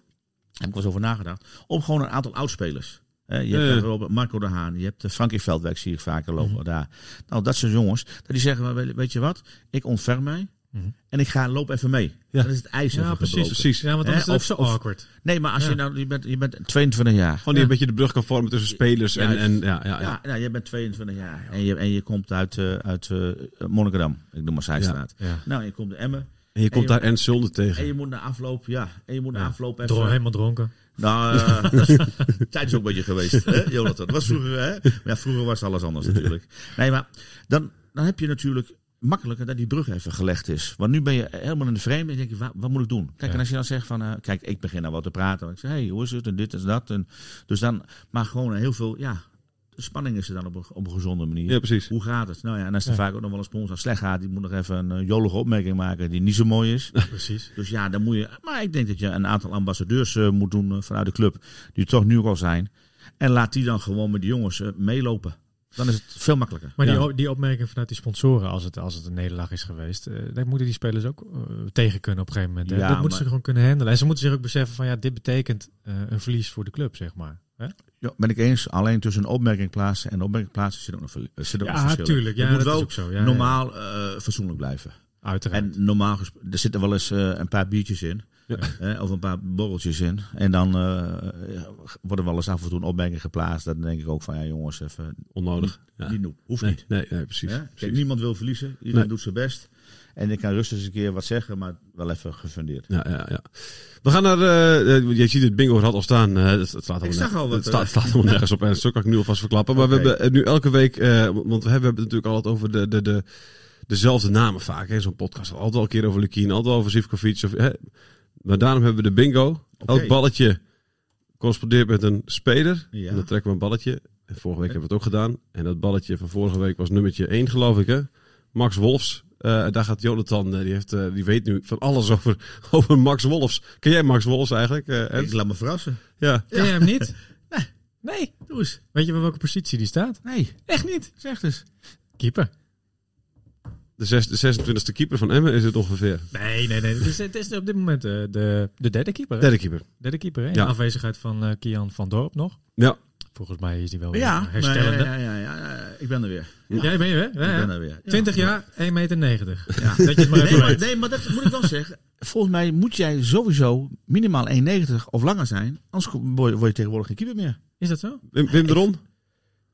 heb ik wel eens over nagedacht, om gewoon een aantal oudspelers. Je hebt daar Robert, Marco de Haan, je hebt de Frankie Veldwijk, zie ik vaker lopen Mhm. daar. Nou, dat soort jongens, dat die zeggen, weet- je wat, ik ontfer mij. Mhm. En ik ga loop even mee. Ja. Dan is het ijs Ja, precies, gebroken. precies. Ja, want dan is het of- zo awkward. Nee, maar als Ja. je nou, je bent, je bent 22 jaar. Gewoon die een beetje de brug kan vormen tussen spelers en, en ja, ja, ja. Ja, nou, je bent 22 jaar en je, en je komt uit, eh uit eh Monnikendam. Ik noem maar Zijstraat. Nou, je komt de Emmen En je komt En je- daar Ernst Zulde en tegen. je moet naar afloop, ja, en je moet naar Ja. afloop even... Helemaal dronken. Nou, dat is- tijd is ook een beetje geweest, hè, Jonathan. Dat was vroeger, hè? Maar ja, vroeger was alles anders natuurlijk. Nee, maar dan, dan heb je natuurlijk makkelijker dat die brug even gelegd is. Want nu ben je helemaal in de vreemde en denk je, wat, wat moet ik doen? Kijk, Ja. en als je dan zegt van, eh, kijk, ik begin nou wat te praten. Ik zeg, hey, hoe is het? En dit en dat. En, dus dan, maar gewoon heel veel, ja, de spanning is er dan op een, op een gezonde manier. Ja, precies. Hoe gaat het? Nou ja, en als er Ja. vaak ook nog wel een sponsor slecht gaat, die moet nog even een eh, jolige opmerking maken die niet zo mooi is. Precies. Dus ja, dan moet je. Maar ik denk dat je een aantal ambassadeurs eh, moet doen eh, vanuit de club. Die er toch nu al zijn. En laat die dan gewoon met de jongens meelopen. Dan is het veel makkelijker. Maar die, Ja. die opmerking vanuit die sponsoren, als het, als het een nederlaag is geweest, daar moeten die spelers ook tegen kunnen op een gegeven moment. hè. Ja, dat moeten maar- ze gewoon kunnen handelen. En ze moeten zich ook beseffen van ja, dit betekent een verlies voor de club, zeg maar. Hè? Ja, ben ik eens. Alleen tussen een opmerking plaatsen en opmerking plaatsen zit ook nog, er zit ook Ja, verschil. tuurlijk. Ja, je moet dat wel is ook zo. Ja, normaal eh, fatsoenlijk blijven. Uiteraard. En normaal er zitten wel eens eh, een paar biertjes in. Ja. of een paar borreltjes in. En dan eh, worden wel eens af en toe een opmerking geplaatst. Dan denk ik ook van ja jongens, even Onnodig. Ja. niet. Hoeft Nee, niet. nee, nee, precies. Hè? Kijk, precies. niemand wil verliezen. Iedereen Nee. doet zijn best. En ik kan rustig eens een keer wat zeggen, maar wel even gefundeerd. Ja, ja, ja. We gaan naar, eh, je ziet het bingo rad al staan. eh, het, slaat helemaal zag al wat, het staat, staat helemaal nergens op. En zo kan ik nu alvast verklappen. Maar we hebben nu elke week, want we hebben het natuurlijk altijd over de, de, de, dezelfde namen vaak. hè, Zo'n podcast. Altijd wel een keer over Lukien, altijd over Zivkovic. Of, hè. Maar daarom hebben we de bingo. Elk balletje correspondeert met een speler. Ja. En dan trekken we een balletje. En vorige week hebben we het ook gedaan. En dat balletje van vorige week was nummertje 1 geloof ik hè. Max Wolfs. Eh, daar gaat Jonathan, eh, die, heeft, eh, die weet nu van alles over, over Max Wolfs. Ken jij Max Wolfs eigenlijk? eh, Ernst? Ik laat me verrassen. ja. Ken jij hem niet? Nee. Nee. Doe eens. Weet je bij welke positie die staat? Nee, Echt niet. zeg dus. Keeper. De, zes, de 26e keeper van Emmen is het ongeveer. Nee, nee, nee. Het is, het is op dit moment eh, de, de derde keeper. hè? Derde keeper. Derde keeper, hè? Ja. afwezigheid van eh, Kian van Dorp nog. Ja. Volgens mij is die wel Ja, herstellende. maar, ja, ja, ja, ja, ik ben er weer. Jij ben je, hè? Ja, Ik ja. ben er weer. Ja. 20 jaar, 1,90 meter. Ja. Dat je het maar Nee even maar, nee, maar dat moet ik wel zeggen. Volgens mij moet jij sowieso minimaal 1,90 of langer zijn. Anders word je, word je tegenwoordig geen keeper meer. Is dat zo? Wim, Wim de Ron.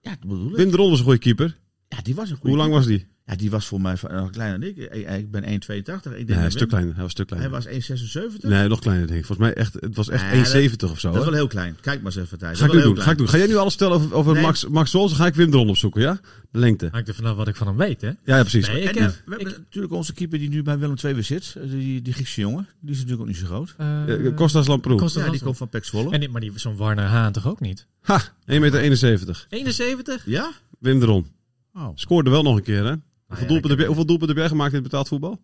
Ja, dat bedoel ik. Wim de Ron was een goede keeper. Ja, die was een goede Hoe lang was die? Ja, die was voor mij nog kleiner dan ik. Ik, ik ben 1,82. Ik denk Nee, dat een stuk kleiner. Hij was een stuk Hij kleiner. was 1,76. Nee, nog kleiner denk ik. Volgens mij echt, het was echt Nee, 1,70 of zo. Dat is wel heel klein. Kijk maar eens even tijd. Ga ik nu doen. Ga ik doen. Ga jij nu alles stellen over, over Nee. Max, Max? Dan ga ik Wim de Ron opzoeken, ja? De lengte. Hangt er vanaf wat ik van hem weet, hè? Ja, ja precies. Nee, ik eh, heb... we hebben natuurlijk onze keeper die nu bij Willem II weer zit. Eh, Die, die Griekse jongen. Die is natuurlijk ook niet zo groot. eh, Eh, Kostas Lamproe. Kostas Ja, die komt van Pek Zwolle. En die, maar die, zo'n Warner Haan toch ook niet? Ha, 1,71 meter. 71? Ja? Wim de Ron. Oh. Scoorde wel nog een keer, hè? ja, Hoeveel doelpunten heb jij- hoeveel doelpunten heb jij gemaakt in het betaald voetbal?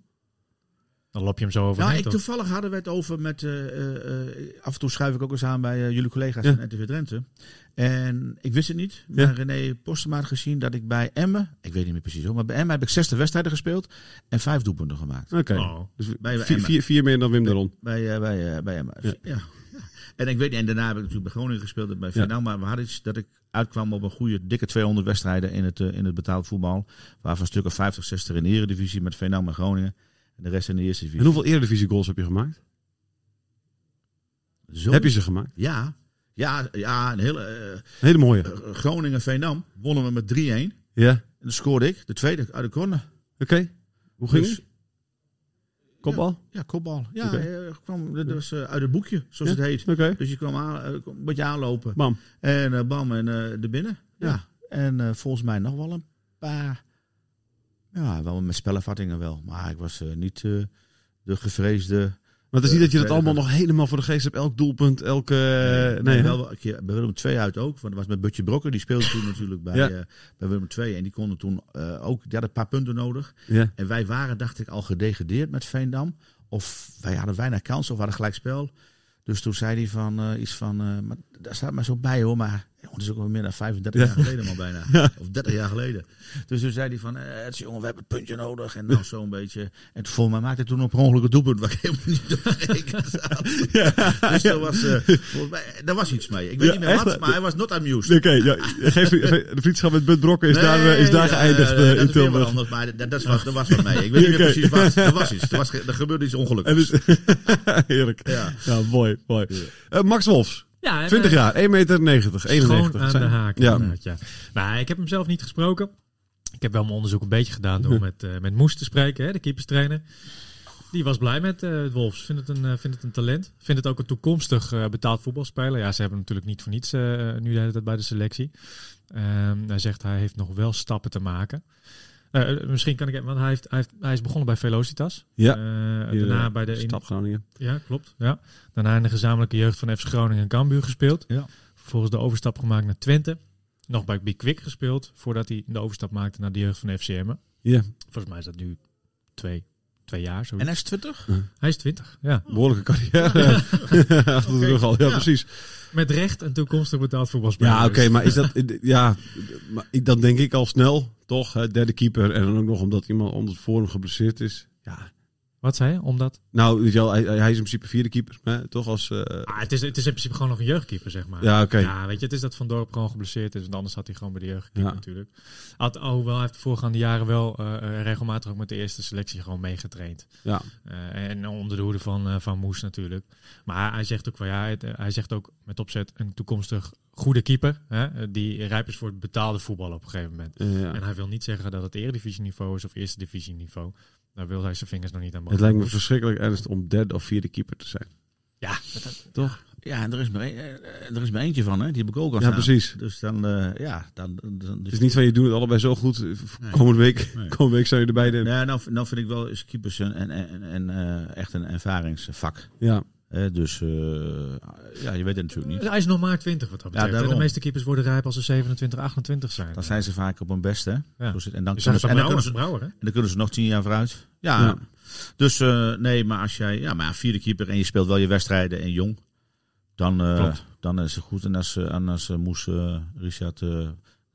Dan lop je hem zo over. Nou, ik, toevallig hadden we het over met... eh, eh, eh, af en toe schuif ik ook eens aan bij jullie collega's Ja. van RTV Drenthe. En ik wist het niet. Ja. Maar René Postema had gezien dat ik bij Emmen... Ik weet niet meer precies hoor. Maar bij Emmen heb ik 60 wedstrijden gespeeld. En vijf doelpunten gemaakt. Oké. Oh. Dus Bij vier, Emmen. vier, vier meer dan Wim de Ron. Bij, bij, bij Emmen. Ja. Ja. En ik weet niet, en daarna heb ik natuurlijk bij Groningen gespeeld en bij Ja. Veenam. Maar we hadden iets dat ik uitkwam op een goede, dikke 200 wedstrijden in het, eh, in het betaald voetbal. Waarvan een stuk of 50, 60 in de eredivisie met Veenam en Groningen. En de rest in de eerste divisie. En hoeveel eredivisie goals heb je gemaakt? Zo? Heb je ze gemaakt? Ja. Ja, ja een hele, eh, Hele mooie. eh, Groningen Veenam wonnen we met 3-1. Ja. En dan scoorde ik de tweede uit de corner. Oké. Hoe ging Dus- het? Kopbal? Ja, kopbal. Ja, Oké. eh, kwam, dat was eh, uit het boekje, zoals Ja. het heet. Dus je kwam aan, eh, een beetje aanlopen. Bam. En eh, bam, en eh er binnen. Ja. Ja. En eh, volgens mij nog wel een paar. Ja, wel met spellenvattingen wel. Maar ik was eh, niet eh, de gevreesde. Maar het is niet dat je dat Eh, allemaal nog helemaal voor de geest hebt. Elk doelpunt, elke... nee, nee, hè? wel een keer bij Willem II uit ook. Want dat was met Butje Brokker. Die speelde toen natuurlijk bij, Ja. eh, bij Willem II. En die konden toen eh, ook. Die hadden een paar punten nodig. Ja. En wij waren, dacht ik, al gedegradeerd met Veendam. Of wij hadden weinig kans of we hadden gelijk spel. Dus toen zei hij van eh, iets van. eh, maar daar staat maar zo bij hoor. Maar Jongen, dat is ook al meer dan 35 Ja. jaar geleden, man, bijna. Ja. Of 30 jaar geleden. Dus toen zei hij van, eh, het is, jongen, we hebben het puntje nodig. En dan zo'n beetje. En volgens mij maakte hij toen op een ongeluk een doelpunt, waar ik helemaal niet op gerekend had. Dus er was, eh, volgens mij, daar was iets mee. Ik weet Ja, niet meer echt? wat, maar hij was not amused. Oké, ja, geef, de vriendschap met Bud Brokken is daar, eh, is daar geëindigd eh, eh, dat in Tilburg. anders, maar dat, dat wat, er was wat mee. Ik weet niet meer precies wat. Er was iets. Er, was, er gebeurde iets ongelukkigs. dus, heerlijk. Ja. Ja, mooi. mooi. Eh, Max Wolfs, Ja, en, 20 eh, jaar, 1 meter 90, 91. Schoon aan Zijn- de haak. Ja. Nou, ik heb hem zelf niet gesproken. Ik heb wel mijn onderzoek een beetje gedaan door met, eh, met Moes te spreken, hè, de keeperstrainer. Die was blij met eh Wolfs. Vindt het, een, vindt het een talent. Vindt het ook een toekomstig betaald voetbalspeler. Ja, ze hebben hem natuurlijk niet voor niets nu de hele tijd bij de selectie. Ehm, hij zegt hij heeft nog wel stappen te maken. Eh, eh, misschien kan ik, want hij, heeft, hij, heeft, hij is begonnen bij Velocitas. Ja. Eh, daarna bij de in- Stad Groningen. ja, klopt. Ja. Daarna in de gezamenlijke jeugd van FC Groningen en Cambuur gespeeld. Ja. Vervolgens de overstap gemaakt naar Twente. Nog bij Big Quick gespeeld, voordat hij de overstap maakte naar de jeugd van FCM. Ja, Volgens mij is dat nu twee, twee jaar. Zo. En hij is 20? Hij is 20, ja. behoorlijke carrière. Achter de rug al, ja, precies. Met recht en toekomstig betaald voetbalspeler. Ja, oké, maar is dat... Ja, maar ik- dan denk ik al snel, toch, derde keeper. En dan ook nog omdat iemand onder voor hem geblesseerd is. Ja, Wat zei je? Omdat... nou, weet je wel, hij, hij is in principe vierde keeper, hè, toch? Als, eh, Ah, het, is, het is in principe gewoon nog een jeugdkeeper, zeg maar. Ja, oké. Ja, weet je, het is dat Van Dorp gewoon geblesseerd is. Want anders had hij gewoon bij de jeugdkeeper Ja. natuurlijk. Had, hoewel hij heeft de voorgaande jaren wel eh, eh, regelmatig ook met de eerste selectie gewoon meegetraind. ja. Eh, en onder de hoede van, eh, van Moes natuurlijk. Maar hij zegt ook van ja, het, hij zegt ook met opzet een toekomstig goede keeper. Hè, die rijp is voor het betaalde voetbal op een gegeven moment. Ja. En hij wil niet zeggen dat het eredivisieniveau is of eerste divisieniveau. Daar wil hij zijn vingers nog niet aan Het lijkt me verschrikkelijk ernstig om derde of vierde keeper te zijn. Ja, Toch? Ja, en er is maar, een- eh, er is maar eentje van, hè? Die heb ik ook al Ja, precies. Dus dan, eh, ja, dan... dan Het is niet van je doet het allebei zo goed. Nee. Komende week, Nee. komende week zou je erbij nemen. Ja, nou, nou vind ik wel is keepers een, en, en, en, eh, echt een ervaringsvak. Ja. Dus eh, ja, je weet het natuurlijk niet. hij is nog maar 20 wat dat betreft. daarom. de meeste keepers worden rijp als ze 27, 28 zijn. Dan zijn ze vaak op hun best, hè? Ja. Zo zit- En dan, Dus kunnen ze, en, dan kunnen ze, Brouwer, hè? en dan kunnen ze nog tien jaar vooruit. Ja. Ja. Dus eh, nee, maar als jij, ja, maar vierde keeper en je speelt wel je wedstrijden en jong, dan, eh, dan is het goed. En als, eh, en als eh, Moes, eh, Richard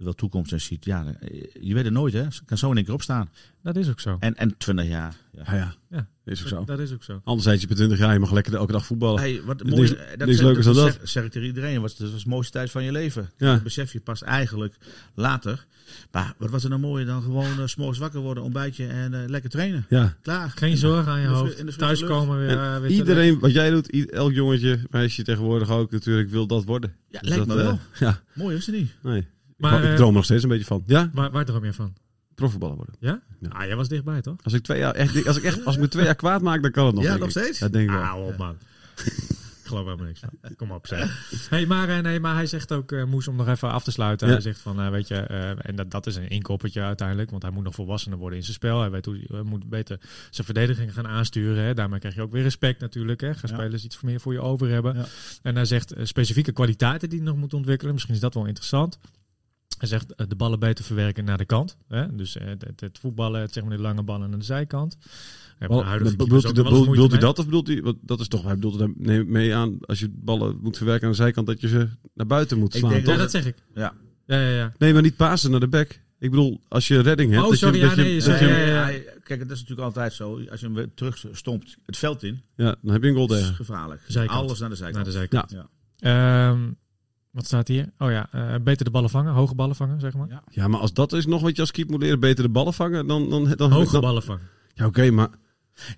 wel toekomst in ziet, ja, eh, je weet het nooit, hè? Ze kan zo in één keer opstaan. Dat is ook zo. En, en 20 jaar. Ja. Ja, ja. Ja. Is ook zo. Dat is ook zo. Anderzijds, je bent 20 jaar, je mag lekker elke dag voetballen. Hey, wat mooi, niks dat, leukers dan dat. Zeg, zeg ik tegen iedereen, was, dat was de mooiste tijd van je leven. Ja. Dat besef je pas eigenlijk later. Maar wat was er nou mooier dan gewoon uh, s'morgens wakker worden, ontbijtje en eh, lekker trainen. Ja. Klaar. Geen zorgen aan je hoofd. in de frisse Thuiskomen weer. En eh, weer Iedereen, wat jij doet, i- elk jongetje, meisje tegenwoordig ook natuurlijk, wil dat worden. Ja, Dus lijkt dat, me eh, wel. ja, Mooi is het niet. nee. Maar, ik, eh, droom nog steeds een beetje van. Ja, Waar, waar droom je van? profvoetballer worden. Ja? Ja. Ah, jij was dichtbij, toch? Als ik twee jaar, echt, als ik echt, als ik me twee jaar kwaad maak, dan kan het nog. Ja, nog steeds? Dat denk ik wel. Ah, op man. Ik geloof helemaal niks van. Kom op, zeg. Hey, maar, eh, nee, maar hij zegt ook, eh, Moes, om nog even af te sluiten. Ja. Hij zegt van, weet je, en dat, dat is een inkoppertje uiteindelijk. Want hij moet nog volwassener worden in zijn spel. Hij weet hoe hij moet beter zijn verdediging gaan aansturen. Hè. Daarmee krijg je ook weer respect natuurlijk. Hè. Gaan Ja. spelers iets meer voor je over hebben. En hij zegt specifieke kwaliteiten die hij nog moet ontwikkelen. Misschien is dat wel interessant. Hij zegt eh, de ballen beter verwerken naar de kant. Hè? Dus eh, het, het, het voetballen, het, zeg maar de lange ballen naar de zijkant. De bedoelt moeite dat of bedoelt hij, want dat is toch, hij bedoelt er mee- mee aan, als je ballen moet verwerken aan de zijkant, dat je ze naar buiten moet Ik slaan, denk toch? Ja, dat zeg ik. Ja. Ja, ja, ja. Nee, maar niet pasen naar de back. Ik bedoel, als je redding hebt, Oh, dat sorry, je, ja, dat nee, je dat je- Kijk, dat is natuurlijk altijd zo. Als je hem weer terug stompt het veld in, ja, dan heb je een goal is tegen. gevaarlijk. Zijkant. Alles naar de zijkant. Naar de zijkant. Ja. Ehm, wat staat hier? Oh ja, eh, beter de ballen vangen. Hoge ballen vangen, zeg maar. Ja. Ja, maar als dat is nog wat je als keeper moet leren, beter de ballen vangen, dan... dan, dan, Hoge dan- ballen vangen. Ja, oké, maar,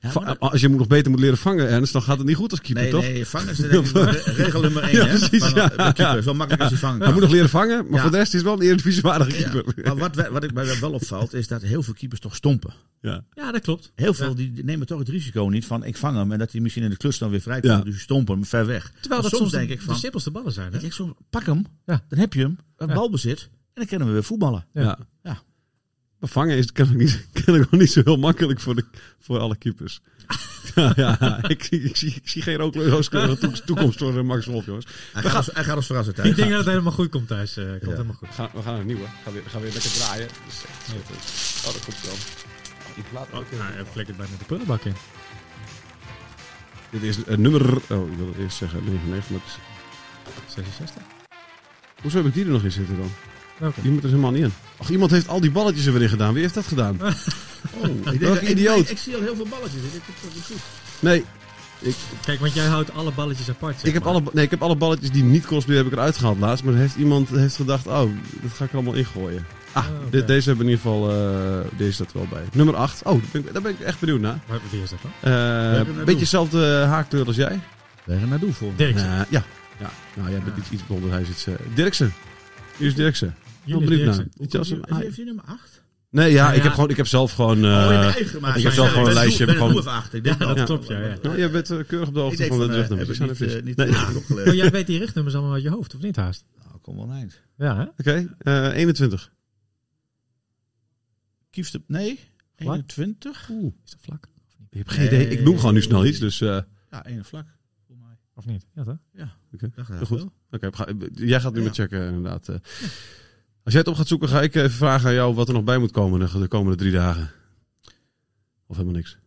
Ja, maar als je moet nog beter moet leren vangen, Ernst, dan gaat het niet goed als keeper, Nee, toch? nee, vangen is re- regel nummer één. Ja, hè? precies, Van, ja, de keeper ja. is wel makkelijk als hij vangen Hij moet nog leren vangen, maar Ja. voor de rest is wel een eredivisiewaardige Ja. keeper. Maar wat, wat ik mij wel opvalt, is dat heel veel keepers toch stompen. Ja. Ja, dat klopt. Heel veel Ja. die nemen toch het risico niet van ik vang hem en dat hij misschien in de klus dan weer vrij komt. Ja. Dus je stompen hem ver weg. Terwijl dat soms denk de, ik van, de simpelste ballen zijn. Hè? ik denk soms, pak hem, Ja. dan heb je hem, een Ja. balbezit en dan kunnen we weer voetballen. Ja. Ja. Vangen is kennelijk niet, kennelijk niet zo heel makkelijk voor, de, voor alle keepers. ja, ja ik, zie, ik, zie, ik zie geen toekomst- voor eh, Max Wolf, jongens. Hij gaat, ons, hij gaat ons verrassen thuis. Ik denk dat het helemaal goed komt thuis. eh, komt Ja. helemaal goed. We gaan, we een nieuwe. Gaan weer, gaan weer lekker draaien. Oh, dat komt wel. Die plaat ook. Oh, nou, hij flikkert bijna de prullenbak in. Dit is eh, nummer... Oh, ik wil het eerst zeggen 99, maar het is 66. Hoezo heb ik die er nog in zitten dan? Welke? Die moet er helemaal niet in. Ach, iemand heeft al die balletjes er weer in gedaan. Wie heeft dat gedaan? Oh, ik denk dat- idioot. Ik, ik zie al heel veel balletjes. Ik denk, dat is goed. Nee, Kijk, want jij houdt alle balletjes apart. zeg ik heb, maar. alle, nee ik heb alle balletjes die niet cosplay heb ik eruit gehaald laatst. Maar heeft iemand heeft gedacht, oh, dat ga ik er allemaal ingooien. Ah, Oh, deze hebben in ieder geval, eh, deze staat er wel bij. Nummer 8. Oh, daar ben, ik, daar ben ik echt benieuwd naar. Waar- Wie is dat dan? Eh, een beetje dezelfde haarkleur als jij. Waar gaan we naartoe voor? Dirksen. Ja. ja. Nou, jij bent iets, iets blonder. Hij zit... eh Dirksen. Hier is Dirksen. Een- Heeft heeft hij nummer 8? Nee, ja, Nou ik, ja. heb gewoon, ik heb zelf gewoon... oh, eigen maar ik heb zelf gewoon een lijstje. Ik ben gewoon- achter. Ik denk Ja, dat klopt, ja, ja. Nou, jij bent eh, keurig op de hoogte van van, de eh, rugnummers. niet, precies. niet Nee. jij weet die richtnummers allemaal uit je hoofd, of niet haast? Nou, kom wel eind. Ja, hè? Oké, eh, 21. Kiefste, nee, Wat? 21? Is dat vlak? Ik heb geen idee. Ik noem gewoon nu snel iets, dus... eh, Ja, één vlak. Voor mij. Of niet? Ja, toch? Gaat Heel goed. Oké, ga- jij gaat nu Ja. maar checken inderdaad. Als jij het op gaat zoeken, ga ik even vragen aan jou wat er nog bij moet komen de, de komende drie dagen. Of helemaal niks.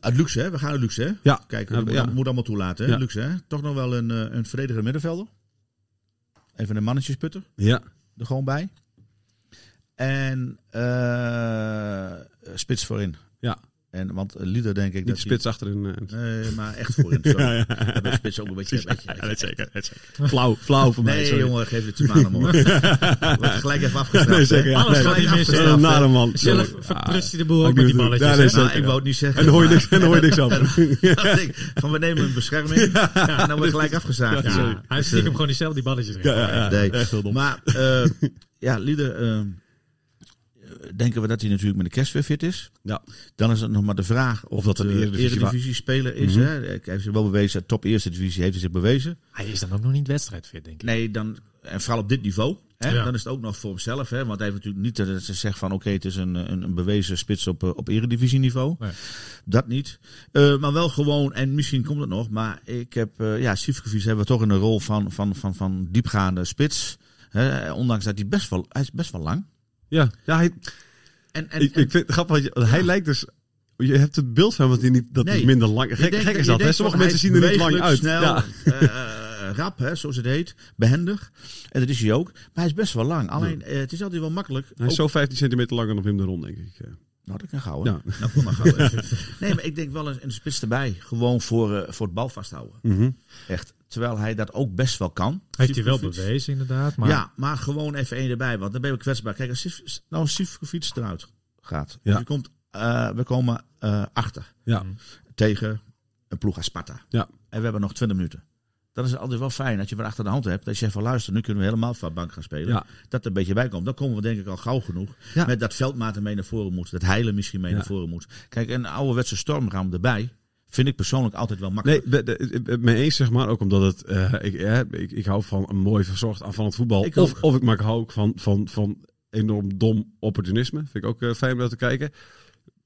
Uit luxe, hè? We gaan uit luxe, hè? Ja. Kijk, Ja, dat moet, ja. moet allemaal toelaten, hè? Ja. Luxe, hè? Toch nog wel een, eh, een middenvelder. Even een mannetjesputter. Ja. er gewoon bij. En eh, spits voorin. Ja. En, want Lieder denk ik Niet dat de spits achterin. eh. hij- Nee, maar echt voorin. Sorry. Ja, ja. Dat spits ook een beetje... weet je, weet je. dat zeker. Dat zeker. Flauw, flauw voor mij. Nee, jongen, geef het aan hem hoor. Wordt gelijk even afgestraft. Nee, zeker. Ja, Alles nee. gaat niet mis, Dat is hè? een nare man. Zelf Sorry. verprutst hij de Ah, boel ook met die balletjes. Ja, nee, zeker. Nou, ik wou het niet zeggen. En dan hoor je niks, en hoor je niks over. Van we nemen een bescherming. En dan wordt gelijk afgezaagd. Ja, sorry. hij stiekem gewoon diezelfde die balletjes. Ja, ja, ja. Nee. Maar eh, ja, Lieder, eh, denken we dat hij natuurlijk met de kerst weer fit is. Ja. Dan is het nog maar de vraag of, Of dat een eredivisie eredivisie speler is. Mhm. hè? Hij heeft zich wel bewezen, top eerste divisie heeft hij zich bewezen. Hij is dan ook nog niet wedstrijdfit, denk ik. Nee, dan, en vooral op dit niveau. Hè, Ja. Dan is het ook nog voor hemzelf. Hè, want hij heeft natuurlijk niet dat ze zegt van oké, het is een, een, een bewezen spits op, eh, op eredivisieniveau. Nee. Dat niet. Eh, maar wel gewoon, en misschien komt het nog, maar ik heb, eh ja, Sivkovic hebben we toch in de rol van, van, van, van diepgaande spits. Hè, ondanks dat hij best wel, hij is best wel lang. Ja, ja hij, En, en, ik, en- ik vind het grappig, want je- want hij lijkt dus... Je hebt het beeld van dat hij niet dat hij Nee. minder lang... Gek, gek is dat, hè? Sommige mensen hij zien er niet lang uit. bewegelijk, Ja. Snel, eh, eh, rap, hè, zoals het heet. Behendig. En dat is hij ook. Maar hij is best wel lang. Alleen, eh, het is altijd wel makkelijk. Hij is zo 15 centimeter langer dan Wim de Ron, denk ik. Nou, dat kan gauw. hè. Ja. Nou, kom maar gauw. nee, maar ik denk wel een, een spits erbij. Gewoon voor, voor het bal vasthouden. Mhm. Echt. Terwijl hij dat ook best wel kan. Heeft hij wel bewezen, inderdaad. Maar Ja, maar gewoon even één erbij. Want dan ben je kwetsbaar. Kijk, als nou Sivkovic eruit gaat. Ja. Je komt, eh, we komen eh, achter. Ja. Tegen een ploeg als Sparta. Ja. En we hebben nog 20 minuten. Dan is het altijd wel fijn dat je weer achter de hand hebt. Dat je zegt van luister, nu kunnen we helemaal van bank gaan spelen. Ja. Dat er een beetje bij komt. Dan komen we denk ik al gauw genoeg. Ja. Met dat Veldmaat mee naar voren moet. Dat Heilen misschien mee Ja. naar voren moet. Kijk, een ouderwetse stormram erbij. Vind ik persoonlijk altijd wel makkelijk. Nee, de- de- mee eens zeg maar. Ook omdat het, eh, ik, eh, ik, ik hou van een mooi verzorgd aanvallend voetbal. Ik of, of ik maak hou ook van, van, van enorm dom opportunisme. Vind ik ook eh, fijn om naar te kijken.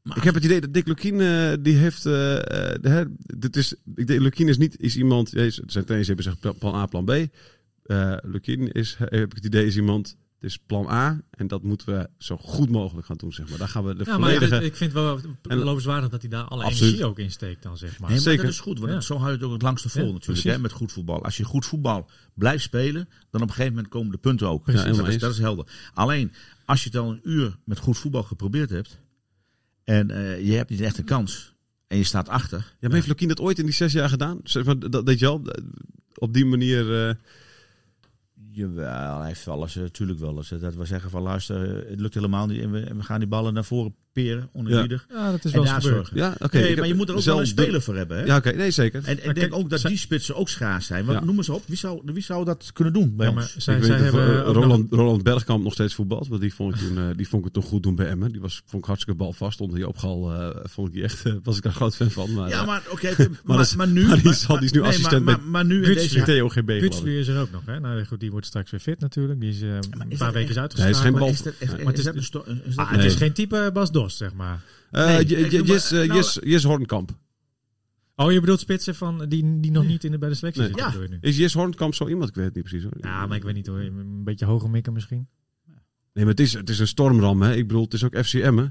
Maar- ik heb het idee dat Dick Lukien, die heeft, eh, de, hè, dit is, ik denk, Lukien is niet is iemand, zijn trainers hebben gezegd plan A, plan B. Eh Lukien is, heb ik het idee, is iemand, het is plan A en dat moeten we zo goed mogelijk gaan doen, zeg maar. Daar gaan we de Ja, maar volledige... ik, ik vind het wel En- lovenswaardig dat hij daar alle Absoluut. energie ook in steekt dan, zeg maar. Nee, maar Zeker. dat is goed, want Ja. zo hou je het ook het langste vol Ja, natuurlijk, hè, met goed voetbal. Als je goed voetbal blijft spelen, dan op een gegeven moment komen de punten ook. Precies. dat, is, dat is helder. Alleen, als je het al een uur met goed voetbal geprobeerd hebt, en eh, je hebt niet echt een kans, en je staat achter, Ja, maar heeft Lukien dat ooit in die zes jaar gedaan? Zeg maar, dat, dat je wel, op die manier... eh, Jawel, hij heeft eens, eh, natuurlijk wel eens. eh, Dat we zeggen van luister, eh, het lukt helemaal niet en we, en we gaan die ballen naar voren peren, oneerbiedig. Ja, dat is wel daar eens gebeurd. zorgen. ja, oké. nee, maar je moet er ook wel een de- speler voor hebben. Hè? Ja, oké. Nee, zeker. En ik Maar denk ook dat die spitsen ook schaars zijn. Want Ja. noem eens op, wie zou, wie zou dat kunnen doen bij Ja, maar ons? zij, ik zij weet dat eh, ook nog- Roland, Roland Bergkamp nog steeds voetbalt. Want die vond ik toen, eh, die vond ik het toen goed doen bij Emmen. Die was, vond ik hartstikke balvast. Onder die opgal eh, vond ik die echt, was ik daar groot fan van. Maar, Ja, maar oké, maar, maar, is- nu... maar die is die is nu nee, assistent maar, bij maar, maar nu in deze... Theo GB. Gutsluur is er ook nog, hè? Nou goed, die wordt straks weer fit natuurlijk. Die is een paar weken uitgeschakeld. Nee, is geen Maar bal- Maar het is- een een- geen type Bas Zeg maar. Eh, Nee, Jis, eh, nou- Jis, Hornkamp. Oh, je bedoelt spitsen van die, die nog niet in de, bij de selectie Nee. zitten, Ja. nu? Is Jis Hornkamp zo iemand? Ik weet het niet precies hoor. Ja, maar ik weet niet hoor. Een beetje hoger mikken misschien. Nee, maar het is, het is een stormram. Hè. Ik bedoel, het is ook FCM. Hè.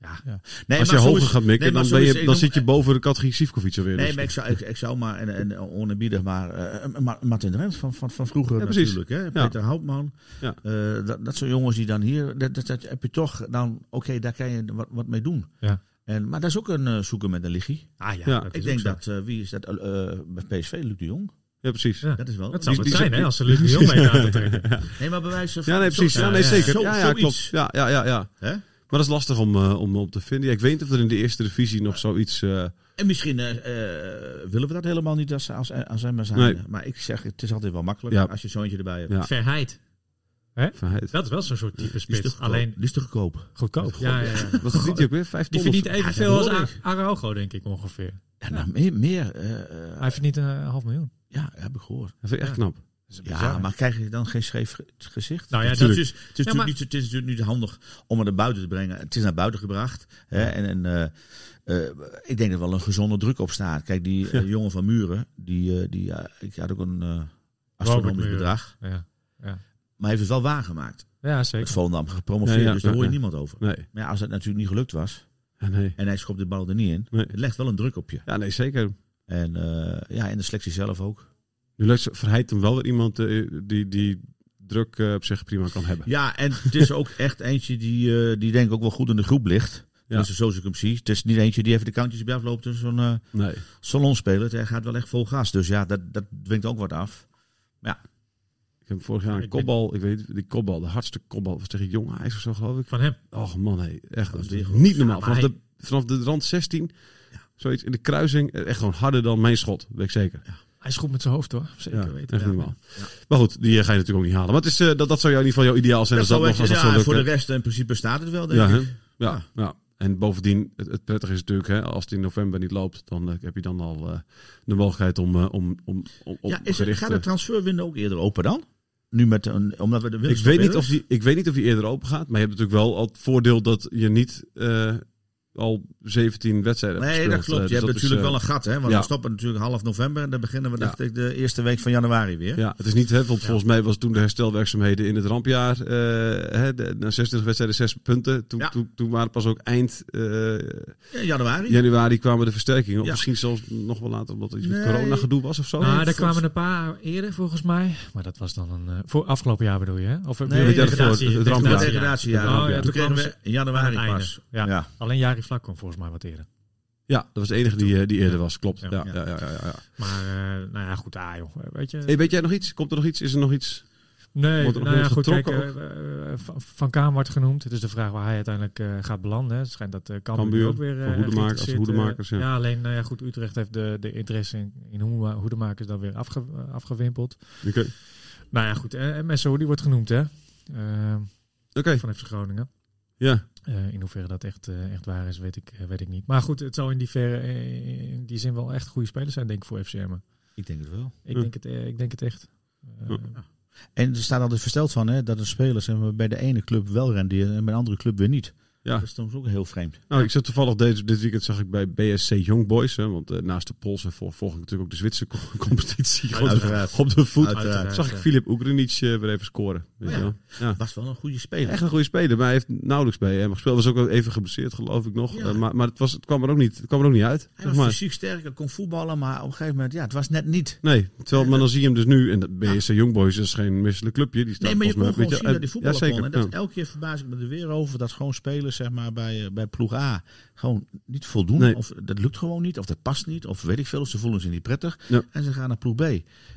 Nee, Als je maar zo hoger is- gaat mikken, nee, maar dan, ben je, dan zit je boven de categorie Sivkovic alweer. Nee, dus- maar ik zou, ik, ik zou maar, en, en onerbiedig, maar eh, Ma- Martin Drent van, van, van vroeger Ja, precies. natuurlijk. Hè? Peter Houtman. Ja. Eh, dat, dat soort jongens die dan hier, dat, dat, dat heb je toch, dan, oké, daar kan je wat, wat mee doen. Ja. En, maar dat is ook een zoeken met een liggie. Ah ja, Ja. Ik denk dat, wie is dat, bij PSV, Luc de Jong. Ja, precies. Ja. Dat is wel. Dat zou het die- zijn, hè, als ze Luc de Jong mee aan te trekken. Nee, maar bij wijze van... Ja, nee, precies. zo- Ja, nee, ja, zeker. zo- Ja, ja, klopt. Ja, ja, ja, ja. Hè? Maar dat is lastig om, eh, om op te vinden. Ja, ik weet niet of er in de eerste divisie nog zoiets... eh, En misschien eh, willen we dat helemaal niet als, als, als zijn. Nee. Maar ik zeg, het is altijd wel makkelijk Ja. als je zo'n eentje erbij hebt. Ja. Verheid. verheid. Dat is wel zo'n soort type Die is te spits. goedkoop. Alleen Die is te goedkoop. goedkoop. Ja, ja, ja. Wat verdient hij ook weer? Vijf Die verdient evenveel als ik. Araujo, denk ik ongeveer. Ja, nou, meer, meer Hij verdient een half miljoen. ja, heb ik gehoord. Dat vind ik echt knap. Ja, maar krijg je dan geen scheef ge- gezicht? Nou ja, het, dat- is, het, is natuurlijk maar- niet, het is natuurlijk niet handig om het naar buiten te brengen. Het is naar buiten gebracht. Hè, en en eh, eh, ik denk dat er wel een gezonde druk op staat. Kijk, die eh, jongen van Muren, die, die, ik had ook een astronomisch bedrag. Ja, Maar hij heeft het wel waargemaakt. ja Het zeker. Volendam gepromoveerd, Ja, ja, dus daar ja, hoor je ja. niemand over. Nee. Maar ja, als het natuurlijk niet gelukt was Ja, nee. en hij schopt de bal er niet in, Nee. het legt wel een druk op je. Ja, nee, zeker. En ja, en de selectie zelf ook. Nu verheid hem wel weer iemand eh, die, die druk eh, op zich prima kan hebben. Ja, en het is ook echt eentje die, eh, die denk ik ook wel goed in de groep ligt. Ja. Dus zoals ik hem zie. Het is niet eentje die even de kantjes bij afloopt. Dus zo'n eh Nee. salonspeler. Hij gaat wel echt vol gas. Dus ja, dat, dat dwingt ook wat af. Ik heb vorig jaar een Ik kopbal, ik weet die kopbal, de hardste kopbal was tegen Jong Ajax of zo geloof ik. Van hem. Oh man, nee, echt Dat is niet normaal. Ja, maar Vanaf, hij- de, vanaf de rand 16, zoiets in de kruising, echt gewoon harder dan mijn schot, weet ik zeker. Hij is goed met zijn hoofd hoor. Zeker Ja, weten. echt Ja. normaal. Maar goed, die eh, ga je natuurlijk ook niet halen. Maar het is, eh, dat, dat zou jou in ieder geval jouw ideaal zijn. Dat als dat nog, als dat ja, voor de rest in principe staat het wel, denk Ja, ik. ja, ja. En bovendien, het, het prettige is natuurlijk, hè, als het in november niet loopt, dan eh, heb je dan al eh, de mogelijkheid om, eh, om, om, om, Ja, is, gericht, gaat de eh, transferwindow ook eerder open dan? Nu met een, omdat we de ik weet, niet of die, ik weet niet of die eerder open gaat, maar je hebt natuurlijk wel al het voordeel dat je niet eh, al 17 wedstrijden Nee, dat klopt. Eh, Je dus hebt is, natuurlijk eh, wel een gat, hè? Want ja. we stoppen natuurlijk half november en dan beginnen we Ja. dacht ik, de eerste week van januari weer. Ja, het is niet, hè, want volgens mij was toen de herstelwerkzaamheden in het rampjaar, eh, hè, de, na 26 wedstrijden, 6 punten. Toen, Ja. toen, toen waren pas ook eind eh, Ja, januari. januari kwamen de versterkingen. Of misschien zelfs nog wel later, omdat er iets met Nee. corona gedoe was of zo. Nou, Nee, daar kwamen een paar eerder volgens mij. Maar dat was dan een... eh, voor afgelopen jaar bedoel je, hè? Of Nee, bedoel je het het Ja, rampjaar. ja. Oh, ja, toen kregen we in januari het pas. Ja. Ja. Alleen Jari Vlak kwam volgens mij wat eerder. Ja, dat was de enige die, eh, die eerder was, klopt. Ja, Ja. ja, ja, ja. Maar, eh, nou ja, goed, ah joh. Weet je... Hey, weet jij nog iets? Komt er nog iets? Is er nog iets? Nee, Wordt er nog nou ja, goed, kijk, eh, Van- Kaam wordt genoemd. Het is de vraag waar hij uiteindelijk gaat belanden. Het schijnt dat uh, Cambuur ook weer... voor hoedemakers, als hoedemakers, ja. ja, alleen, nou ja, goed, Utrecht heeft de, de interesse in, in hoede- hoedemakers dan weer afge, afgewimpeld. Oké. Nou ja, goed, en Messo, die wordt genoemd, hè. Oké, van FC Groningen. ja. Eh, in hoeverre dat echt, eh, echt waar is, weet ik, eh, weet ik niet. Maar goed, het zou in die, verre, in die zin wel echt goede spelers zijn, denk ik, voor FCM. Ik denk het wel. Ik, Ja. denk, het, ik denk het echt. Ja. En er staat altijd versteld van hè, dat een speler zeg maar, bij de ene club wel rendeert en bij de andere club weer niet. Ja. Dat is soms ook heel vreemd. Nou, ik zat toevallig deze, dit weekend zag ik bij BSC Young Boys. Hè, want eh, naast de Poolse vol, volg ik natuurlijk ook de Zwitserse co- competitie. Uiteraard. op de voet. Uiteraard. Zag ik Filip Oegrinic eh, weer even scoren. Weet Oh ja. Ja. Was wel een goede speler. Echt een goede speler, maar hij heeft nauwelijks bij hem gespeeld. Was ook wel even geblesseerd, geloof ik nog. Ja. Eh, maar maar het, was, het, kwam er ook niet, het kwam er ook niet uit. Hij was maar. fysiek sterk, hij kon voetballen, maar op een gegeven moment, ja, het was net niet. Nee, terwijl, maar dan zie je hem dus nu. En BSC Young Boys is geen misselijk clubje. Die staat Nee, maar je kon gewoon zien dat uit- voetballen ja, kon. En dat elke keer verbaas ik me er weer over dat gewoon spelers zeg maar, bij, eh, bij ploeg A gewoon niet voldoen. Nee. Of dat lukt gewoon niet, of dat past niet, of weet ik veel. Ze voelen zich niet prettig. Ja. En ze gaan naar ploeg B.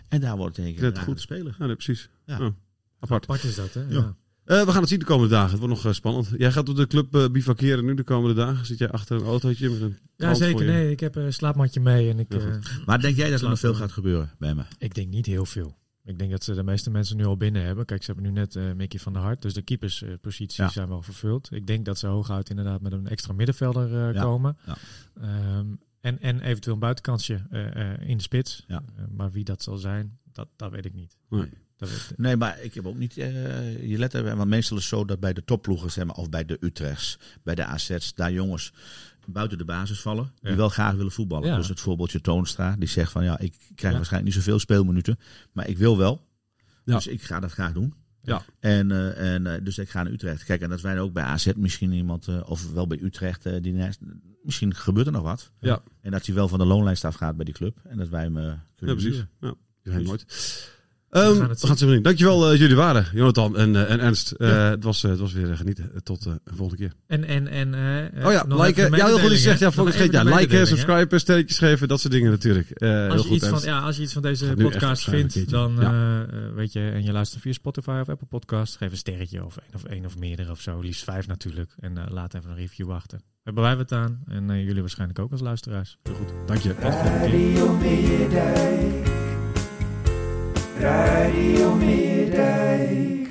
En daar wordt het een keer Net een goed. speler. Ja, nee, precies. Ja. Ja. Apart. apart is dat, hè? Ja. Ja. Eh, we gaan het zien de komende dagen. Het wordt nog eh, spannend. Jij gaat op de club eh, bivakeren nu de komende dagen. Zit jij achter een autootje met een Ja, zeker. Nee, ik heb een slaapmatje mee en ik, Ja, Maar denk jij dat er nog veel gaat gebeuren bij me? ik denk niet heel veel. Ik denk dat ze de meeste mensen nu al binnen hebben. Kijk, ze hebben nu net eh Mickey van der Hart. Dus de keepersposities Ja. zijn wel vervuld. Ik denk dat ze hooguit inderdaad met een extra middenvelder eh, Ja. komen. Ja. Ehm, en, en eventueel een buitenkansje eh, eh, in de spits. Ja. Eh, maar wie dat zal zijn, dat, dat weet ik niet. Nee. Dat weet, Nee, maar ik heb ook niet eh, je let er, want meestal is het zo dat bij de topploegen, zeg maar, of bij de Utrechts, bij de AZ's, daar jongens buiten de basis vallen, die Ja. wel graag willen voetballen. Ja. Dus het voorbeeldje Toonstra, die zegt van ja, ik krijg Ja. waarschijnlijk niet zoveel speelminuten, maar ik wil wel. Dus ik ga dat graag doen. Ja. En, eh, en, eh, dus ik ga naar Utrecht. Kijk, en dat wij ook bij AZ misschien iemand, eh, of wel bij Utrecht, die misschien gebeurt er nog wat. Ja. En dat hij wel van de loonlijst afgaat bij die club. En dat wij hem eh, Ja, kunnen precies. Ja. Je weet Ehm, we gaan het zien. Dankjewel eh jullie waren, Jonathan en, eh, en Ernst. Eh, het, was, eh, het was weer genieten. Tot de volgende keer. En, en, en, eh, oh ja, liken. Ja, heel goed gezegd. Ja, even Ja, liken, subscriben, sterretjes geven, dat soort dingen natuurlijk. Eh, heel Als je, goed, iets van, ja, als je iets van deze podcast vindt, dan weet je, en je luistert via Spotify of Apple Podcast, geef een sterretje of één of, één of meerdere of zo. Liefst vijf natuurlijk. En eh, laat even een review wachten. Hebben wij wat aan en eh, jullie waarschijnlijk ook als luisteraars. Heel goed. Dank je. Radio Meerdijk. Radio Meerdijk.